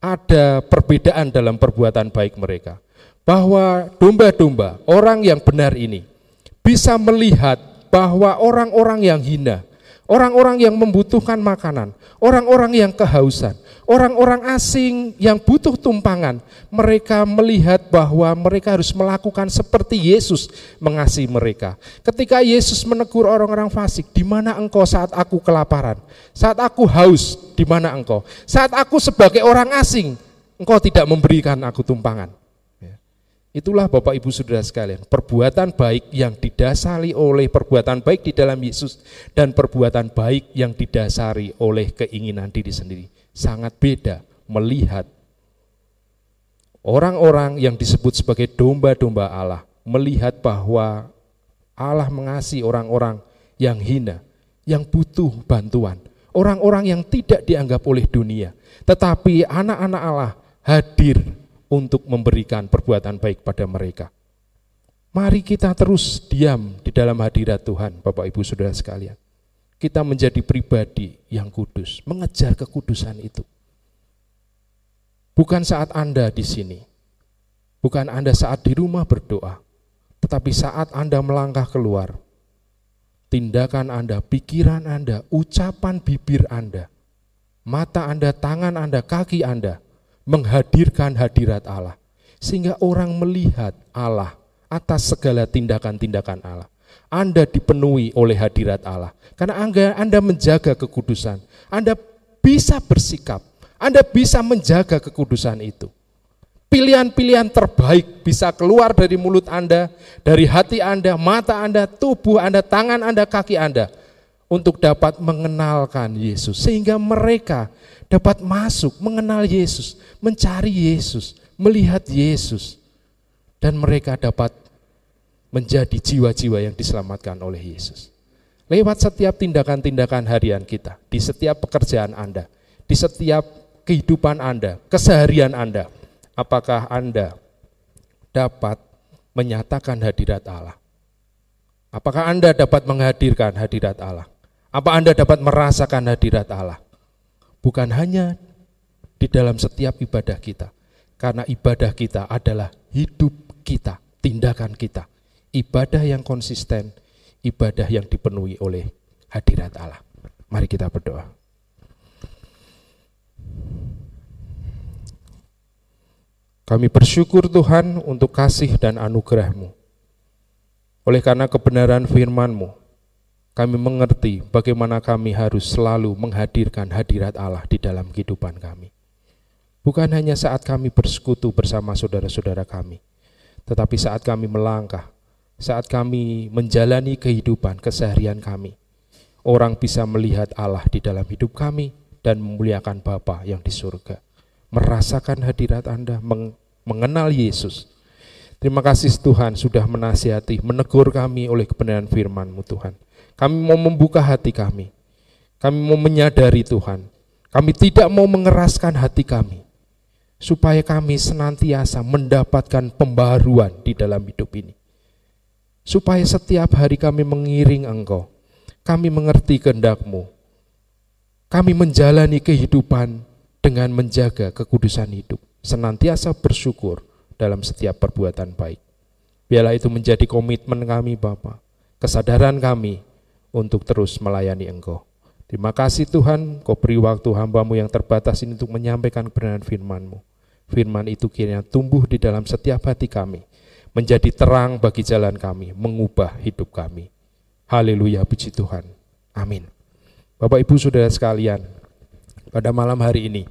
Ada perbedaan dalam perbuatan baik mereka. Bahwa domba-domba, orang yang benar ini bisa melihat bahwa orang-orang yang hina, orang-orang yang membutuhkan makanan, orang-orang yang kehausan, orang-orang asing yang butuh tumpangan, mereka melihat bahwa mereka harus melakukan seperti Yesus mengasihi mereka. Ketika Yesus menegur orang-orang fasik, di mana engkau saat aku kelaparan? Saat aku haus, di mana engkau? Saat aku sebagai orang asing, engkau tidak memberikan aku tumpangan. Ya. Itulah Bapak Ibu Saudara sekalian, perbuatan baik yang didasari oleh perbuatan baik di dalam Yesus dan perbuatan baik yang didasari oleh keinginan diri sendiri sangat beda melihat orang-orang yang disebut sebagai domba-domba Allah melihat bahwa Allah mengasihi orang-orang yang hina, yang butuh bantuan, orang-orang yang tidak dianggap oleh dunia, tetapi anak-anak Allah hadir untuk memberikan perbuatan baik pada mereka. Mari kita terus diam di dalam hadirat Tuhan, Bapak Ibu Saudara sekalian kita menjadi pribadi yang kudus, mengejar kekudusan itu. Bukan saat Anda di sini, bukan Anda saat di rumah berdoa, tetapi saat Anda melangkah keluar, tindakan Anda, pikiran Anda, ucapan bibir Anda, mata Anda, tangan Anda, kaki Anda menghadirkan hadirat Allah, sehingga orang melihat Allah atas segala tindakan-tindakan Allah. Anda dipenuhi oleh hadirat Allah. Karena Anda, anda menjaga kekudusan. Anda bisa bersikap. Anda bisa menjaga kekudusan itu. Pilihan-pilihan terbaik bisa keluar dari mulut Anda, dari hati Anda, mata Anda, tubuh Anda, tangan Anda, kaki Anda untuk dapat mengenalkan Yesus sehingga mereka dapat masuk mengenal Yesus, mencari Yesus, melihat Yesus dan mereka dapat menjadi jiwa-jiwa yang diselamatkan oleh Yesus. Lewat setiap tindakan-tindakan harian kita, di setiap pekerjaan Anda, di setiap kehidupan Anda, keseharian Anda, apakah Anda dapat menyatakan hadirat Allah? Apakah Anda dapat menghadirkan hadirat Allah? Apa Anda dapat merasakan hadirat Allah? Bukan hanya di dalam setiap ibadah kita, karena ibadah kita adalah hidup kita, tindakan kita ibadah yang konsisten, ibadah yang dipenuhi oleh hadirat Allah. Mari kita berdoa. Kami bersyukur Tuhan untuk kasih dan anugerah-Mu. Oleh karena kebenaran firman-Mu, kami mengerti bagaimana kami harus selalu menghadirkan hadirat Allah di dalam kehidupan kami. Bukan hanya saat kami bersekutu bersama saudara-saudara kami, tetapi saat kami melangkah saat kami menjalani kehidupan keseharian kami. Orang bisa melihat Allah di dalam hidup kami dan memuliakan Bapa yang di surga. Merasakan hadirat Anda, mengenal Yesus. Terima kasih Tuhan sudah menasihati, menegur kami oleh kebenaran firman-Mu Tuhan. Kami mau membuka hati kami. Kami mau menyadari Tuhan. Kami tidak mau mengeraskan hati kami. Supaya kami senantiasa mendapatkan pembaruan di dalam hidup ini supaya setiap hari kami mengiring Engkau, kami mengerti kehendak-Mu, kami menjalani kehidupan dengan menjaga kekudusan hidup, senantiasa bersyukur dalam setiap perbuatan baik. Biarlah itu menjadi komitmen kami Bapa, kesadaran kami untuk terus melayani Engkau. Terima kasih Tuhan, Kau beri waktu hambamu yang terbatas ini untuk menyampaikan kebenaran firman-Mu. Firman itu kiranya tumbuh di dalam setiap hati kami, menjadi terang bagi jalan kami, mengubah hidup kami. Haleluya, puji Tuhan. Amin. Bapak Ibu Saudara sekalian, pada malam hari ini,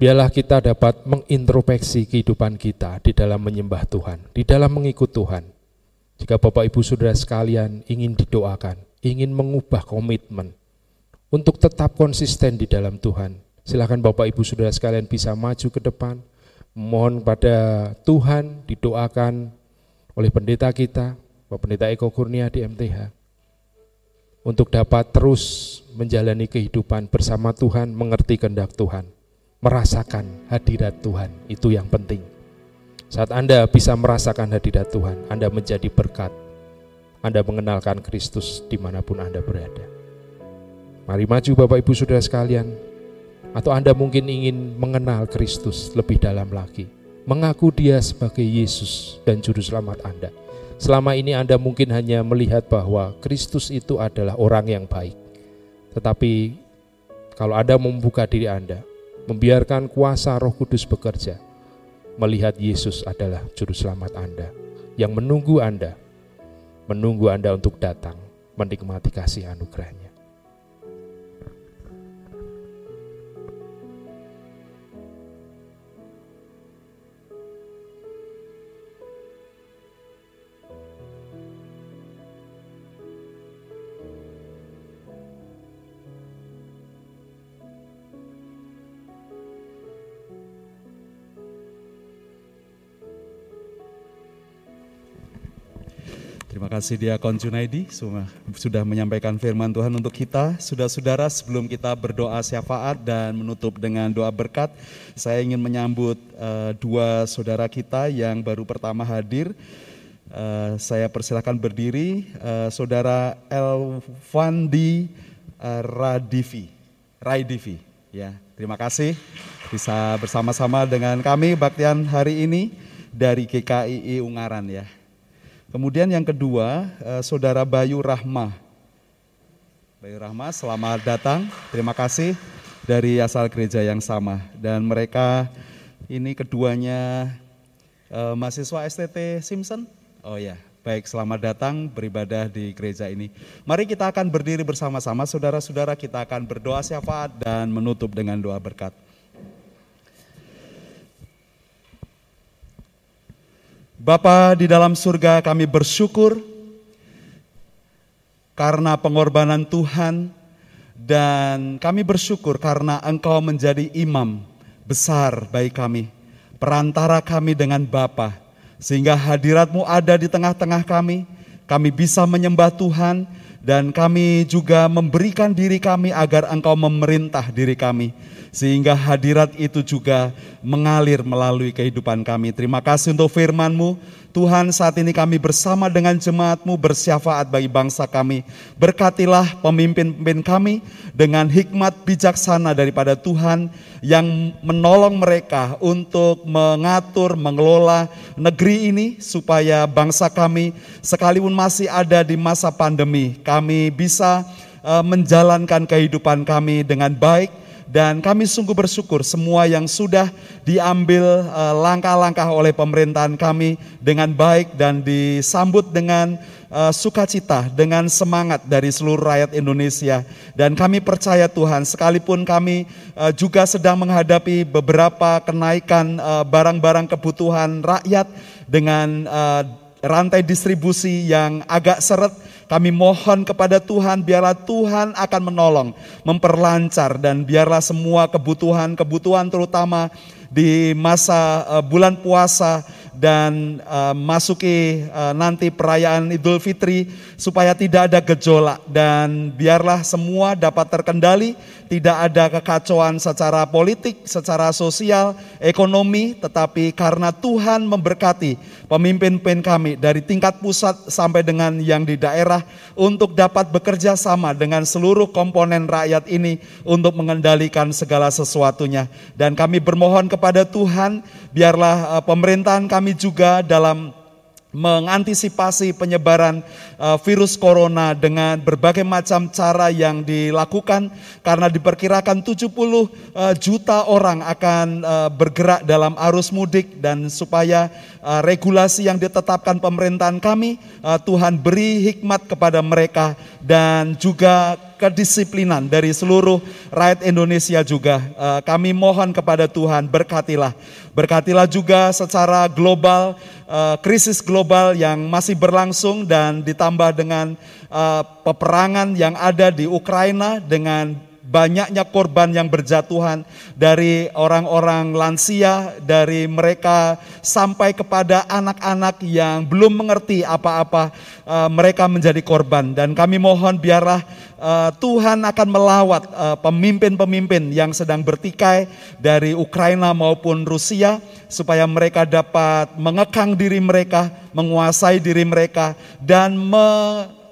biarlah kita dapat mengintrospeksi kehidupan kita di dalam menyembah Tuhan, di dalam mengikut Tuhan. Jika Bapak Ibu Saudara sekalian ingin didoakan, ingin mengubah komitmen, untuk tetap konsisten di dalam Tuhan. Silakan Bapak Ibu Saudara sekalian bisa maju ke depan, mohon pada Tuhan didoakan oleh pendeta kita, Bapak Pendeta Eko Kurnia di MTH, untuk dapat terus menjalani kehidupan bersama Tuhan, mengerti kehendak Tuhan, merasakan hadirat Tuhan, itu yang penting. Saat Anda bisa merasakan hadirat Tuhan, Anda menjadi berkat, Anda mengenalkan Kristus di mana pun Anda berada. Mari maju Bapak Ibu Saudara sekalian. Atau Anda mungkin ingin mengenal Kristus lebih dalam lagi. Mengaku dia sebagai Yesus dan Juru Selamat Anda. Selama ini Anda mungkin hanya melihat bahwa Kristus itu adalah orang yang baik. Tetapi kalau Anda membuka diri Anda, membiarkan kuasa roh kudus bekerja, melihat Yesus adalah Juru Selamat Anda yang menunggu Anda, menunggu Anda untuk datang menikmati kasih anugerahnya.
Terima kasih Diakon Junaidi sudah menyampaikan firman Tuhan untuk kita. Sudah-saudara sebelum kita berdoa syafaat dan menutup dengan doa berkat, saya ingin menyambut uh, dua saudara kita yang baru pertama hadir. Uh, saya persilahkan berdiri, uh, saudara Elvandi uh, Radivi, Raidivi. Ya, terima kasih bisa bersama-sama dengan kami baktian hari ini dari GKII Ungaran ya. Kemudian yang kedua, eh, Saudara Bayu Rahma. Bayu Rahma, selamat datang. Terima kasih dari asal gereja yang sama. Dan mereka ini keduanya eh, mahasiswa STT Simpson. Oh ya, baik selamat datang beribadah di gereja ini. Mari kita akan berdiri bersama-sama, saudara-saudara kita akan berdoa syafaat dan menutup dengan doa berkat. Bapa di dalam surga kami bersyukur karena pengorbanan Tuhan dan kami bersyukur karena Engkau menjadi imam besar bagi kami, perantara kami dengan Bapa, sehingga hadiratmu ada di tengah-tengah kami, kami bisa menyembah Tuhan dan kami juga memberikan diri kami agar Engkau memerintah diri kami sehingga hadirat itu juga mengalir melalui kehidupan kami. Terima kasih untuk firman-Mu. Tuhan saat ini kami bersama dengan jemaat-Mu bersyafaat bagi bangsa kami. Berkatilah pemimpin-pemimpin kami dengan hikmat bijaksana daripada Tuhan yang menolong mereka untuk mengatur, mengelola negeri ini supaya bangsa kami sekalipun masih ada di masa pandemi, kami bisa eh, menjalankan kehidupan kami dengan baik dan kami sungguh bersyukur semua yang sudah diambil eh, langkah-langkah oleh pemerintahan kami dengan baik dan disambut dengan uh, sukacita, dengan semangat dari seluruh rakyat Indonesia. Dan kami percaya Tuhan, sekalipun kami uh, juga sedang menghadapi beberapa kenaikan barang-barang uh, kebutuhan rakyat dengan rantai distribusi yang agak seret, kami mohon kepada Tuhan, biarlah Tuhan akan menolong, memperlancar, dan biarlah semua kebutuhan-kebutuhan terutama di masa uh, bulan puasa dan uh, masuki uh, nanti perayaan Idul Fitri supaya tidak ada gejolak dan biarlah semua dapat terkendali, tidak ada kekacauan secara politik, secara sosial, ekonomi, tetapi karena Tuhan memberkati pemimpin-pemimpin kami dari tingkat pusat sampai dengan yang di daerah untuk dapat bekerja sama dengan seluruh komponen rakyat ini untuk mengendalikan segala sesuatunya. Dan kami bermohon kepada Tuhan, biarlah uh, pemerintahan kami juga dalam mengantisipasi penyebaran uh, virus corona dengan berbagai macam cara yang dilakukan karena diperkirakan 70 uh, juta orang akan uh, bergerak dalam arus mudik dan supaya regulasi yang ditetapkan pemerintahan kami uh, Tuhan beri hikmat kepada mereka dan juga kedisiplinan dari seluruh rakyat Indonesia juga. Kami mohon kepada Tuhan berkatilah. Berkatilah juga secara global uh, krisis global yang masih berlangsung dan ditambah dengan uh, peperangan yang ada di Ukraina dengan banyaknya korban yang berjatuhan dari orang-orang lansia, dari mereka sampai kepada anak-anak yang belum mengerti apa-apa, uh, mereka menjadi korban. Dan kami mohon biarlah uh, Tuhan akan melawat uh, pemimpin-pemimpin yang sedang bertikai dari Ukraina maupun Rusia, supaya mereka dapat mengekang diri mereka, menguasai diri mereka, dan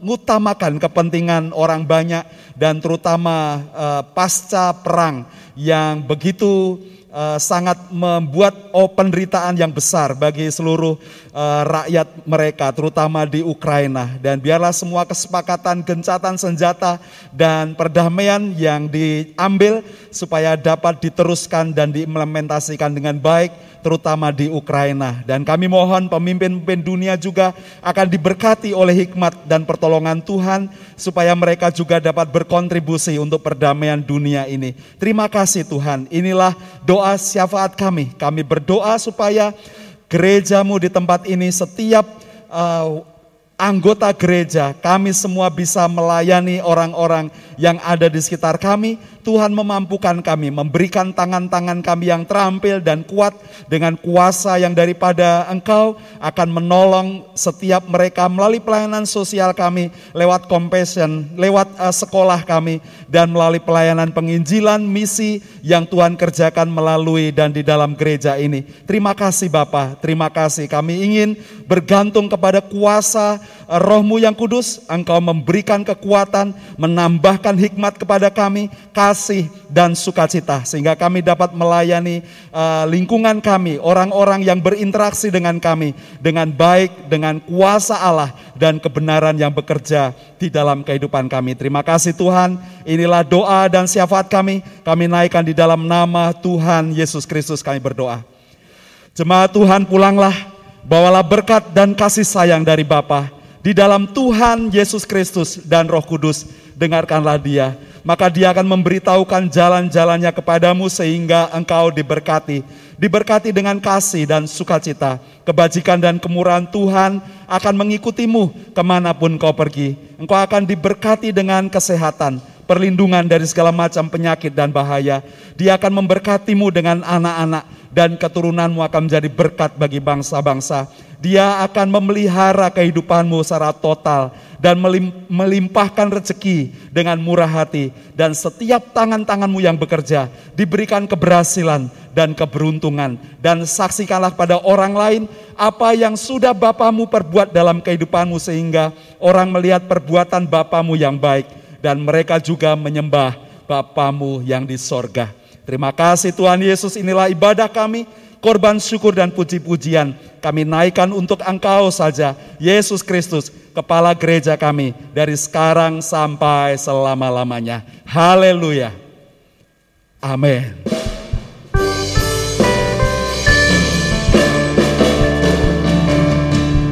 mengutamakan kepentingan orang banyak dan terutama uh, pasca perang yang begitu uh, sangat membuat oh, penderitaan yang besar bagi seluruh uh, rakyat mereka, terutama di Ukraina. Dan biarlah semua kesepakatan gencatan senjata dan perdamaian yang diambil supaya dapat diteruskan dan diimplementasikan dengan baik terutama di Ukraina. Dan kami mohon pemimpin-pemimpin dunia juga akan diberkati oleh hikmat dan pertolongan Tuhan supaya mereka juga dapat berkontribusi untuk perdamaian dunia ini. Terima kasih Tuhan. Inilah doa syafaat kami. Kami berdoa supaya gerejamu di tempat ini setiap uh, anggota gereja, kami semua bisa melayani orang-orang yang ada di sekitar kami Tuhan memampukan kami, memberikan tangan-tangan kami yang terampil dan kuat dengan kuasa yang daripada Engkau akan menolong setiap mereka melalui pelayanan sosial kami, lewat compassion, lewat uh, sekolah kami, dan melalui pelayanan penginjilan misi yang Tuhan kerjakan melalui dan di dalam gereja ini. Terima kasih Bapa, terima kasih. Kami ingin bergantung kepada kuasa rohmu yang kudus, Engkau memberikan kekuatan, menambahkan hikmat kepada kami, kasih dan sukacita sehingga kami dapat melayani uh, lingkungan kami, orang-orang yang berinteraksi dengan kami dengan baik, dengan kuasa Allah dan kebenaran yang bekerja di dalam kehidupan kami. Terima kasih Tuhan. Inilah doa dan syafaat kami. Kami naikkan di dalam nama Tuhan Yesus Kristus kami berdoa. Jemaat Tuhan pulanglah, bawalah berkat dan kasih sayang dari Bapa di dalam Tuhan Yesus Kristus dan Roh Kudus. Dengarkanlah dia maka dia akan memberitahukan jalan-jalannya kepadamu sehingga engkau diberkati. Diberkati dengan kasih dan sukacita. Kebajikan dan kemurahan Tuhan akan mengikutimu ke mana pun kau pergi. Engkau akan diberkati dengan kesehatan, perlindungan dari segala macam penyakit dan bahaya. Dia akan memberkatimu dengan anak-anak dan keturunanmu akan menjadi berkat bagi bangsa-bangsa. Dia akan memelihara kehidupanmu secara total dan melimpahkan rezeki dengan murah hati dan setiap tangan-tanganmu yang bekerja diberikan keberhasilan dan keberuntungan dan saksikanlah pada orang lain apa yang sudah Bapamu perbuat dalam kehidupanmu sehingga orang melihat perbuatan Bapamu yang baik dan mereka juga menyembah Bapamu yang di sorga. Terima kasih Tuhan Yesus inilah ibadah kami korban syukur dan puji-pujian kami naikkan untuk Engkau saja, Yesus Kristus, kepala gereja kami dari sekarang sampai selama-lamanya. Haleluya. Amin.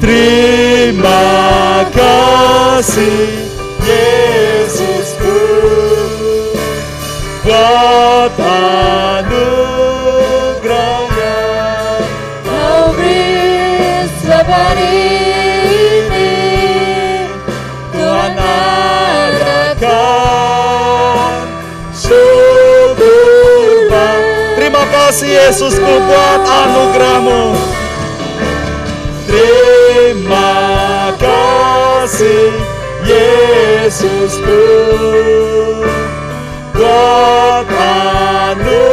Terima kasih Yesusku Yesusku buat anugerahmu. Terima kasih Yesusku. God anugerah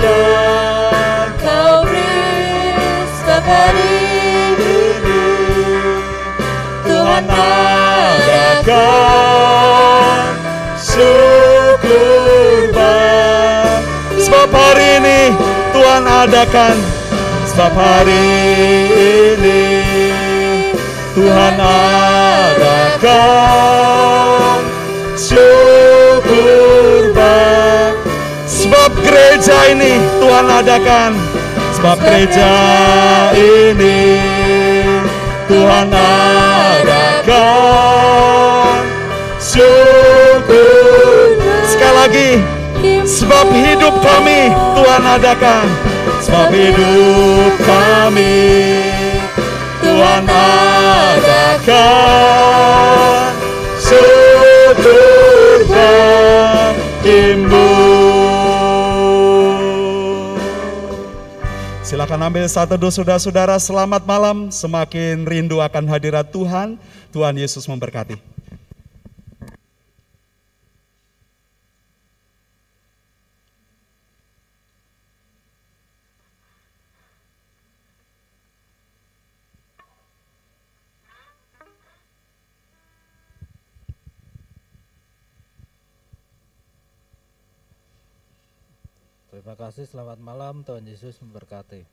yang
Kau beri setiap hari
ini.
Tuhan
adakan syukur Sebab hari adakan Sebab hari ini. Tuhan adakan syukur bang. Sebab gereja ini Tuhan adakan. Sebab gereja ini Tuhan adakan. Syukur. Sekali lagi Sebab hidup kami Tuhan adakan Sebab hidup kami Tuhan adakan Syukur bagimu Silakan ambil satu teduh saudara-saudara Selamat malam. Semakin rindu akan hadirat Tuhan. Tuhan Yesus memberkati
Terima kasih, selamat malam. Tuhan Yesus memberkati.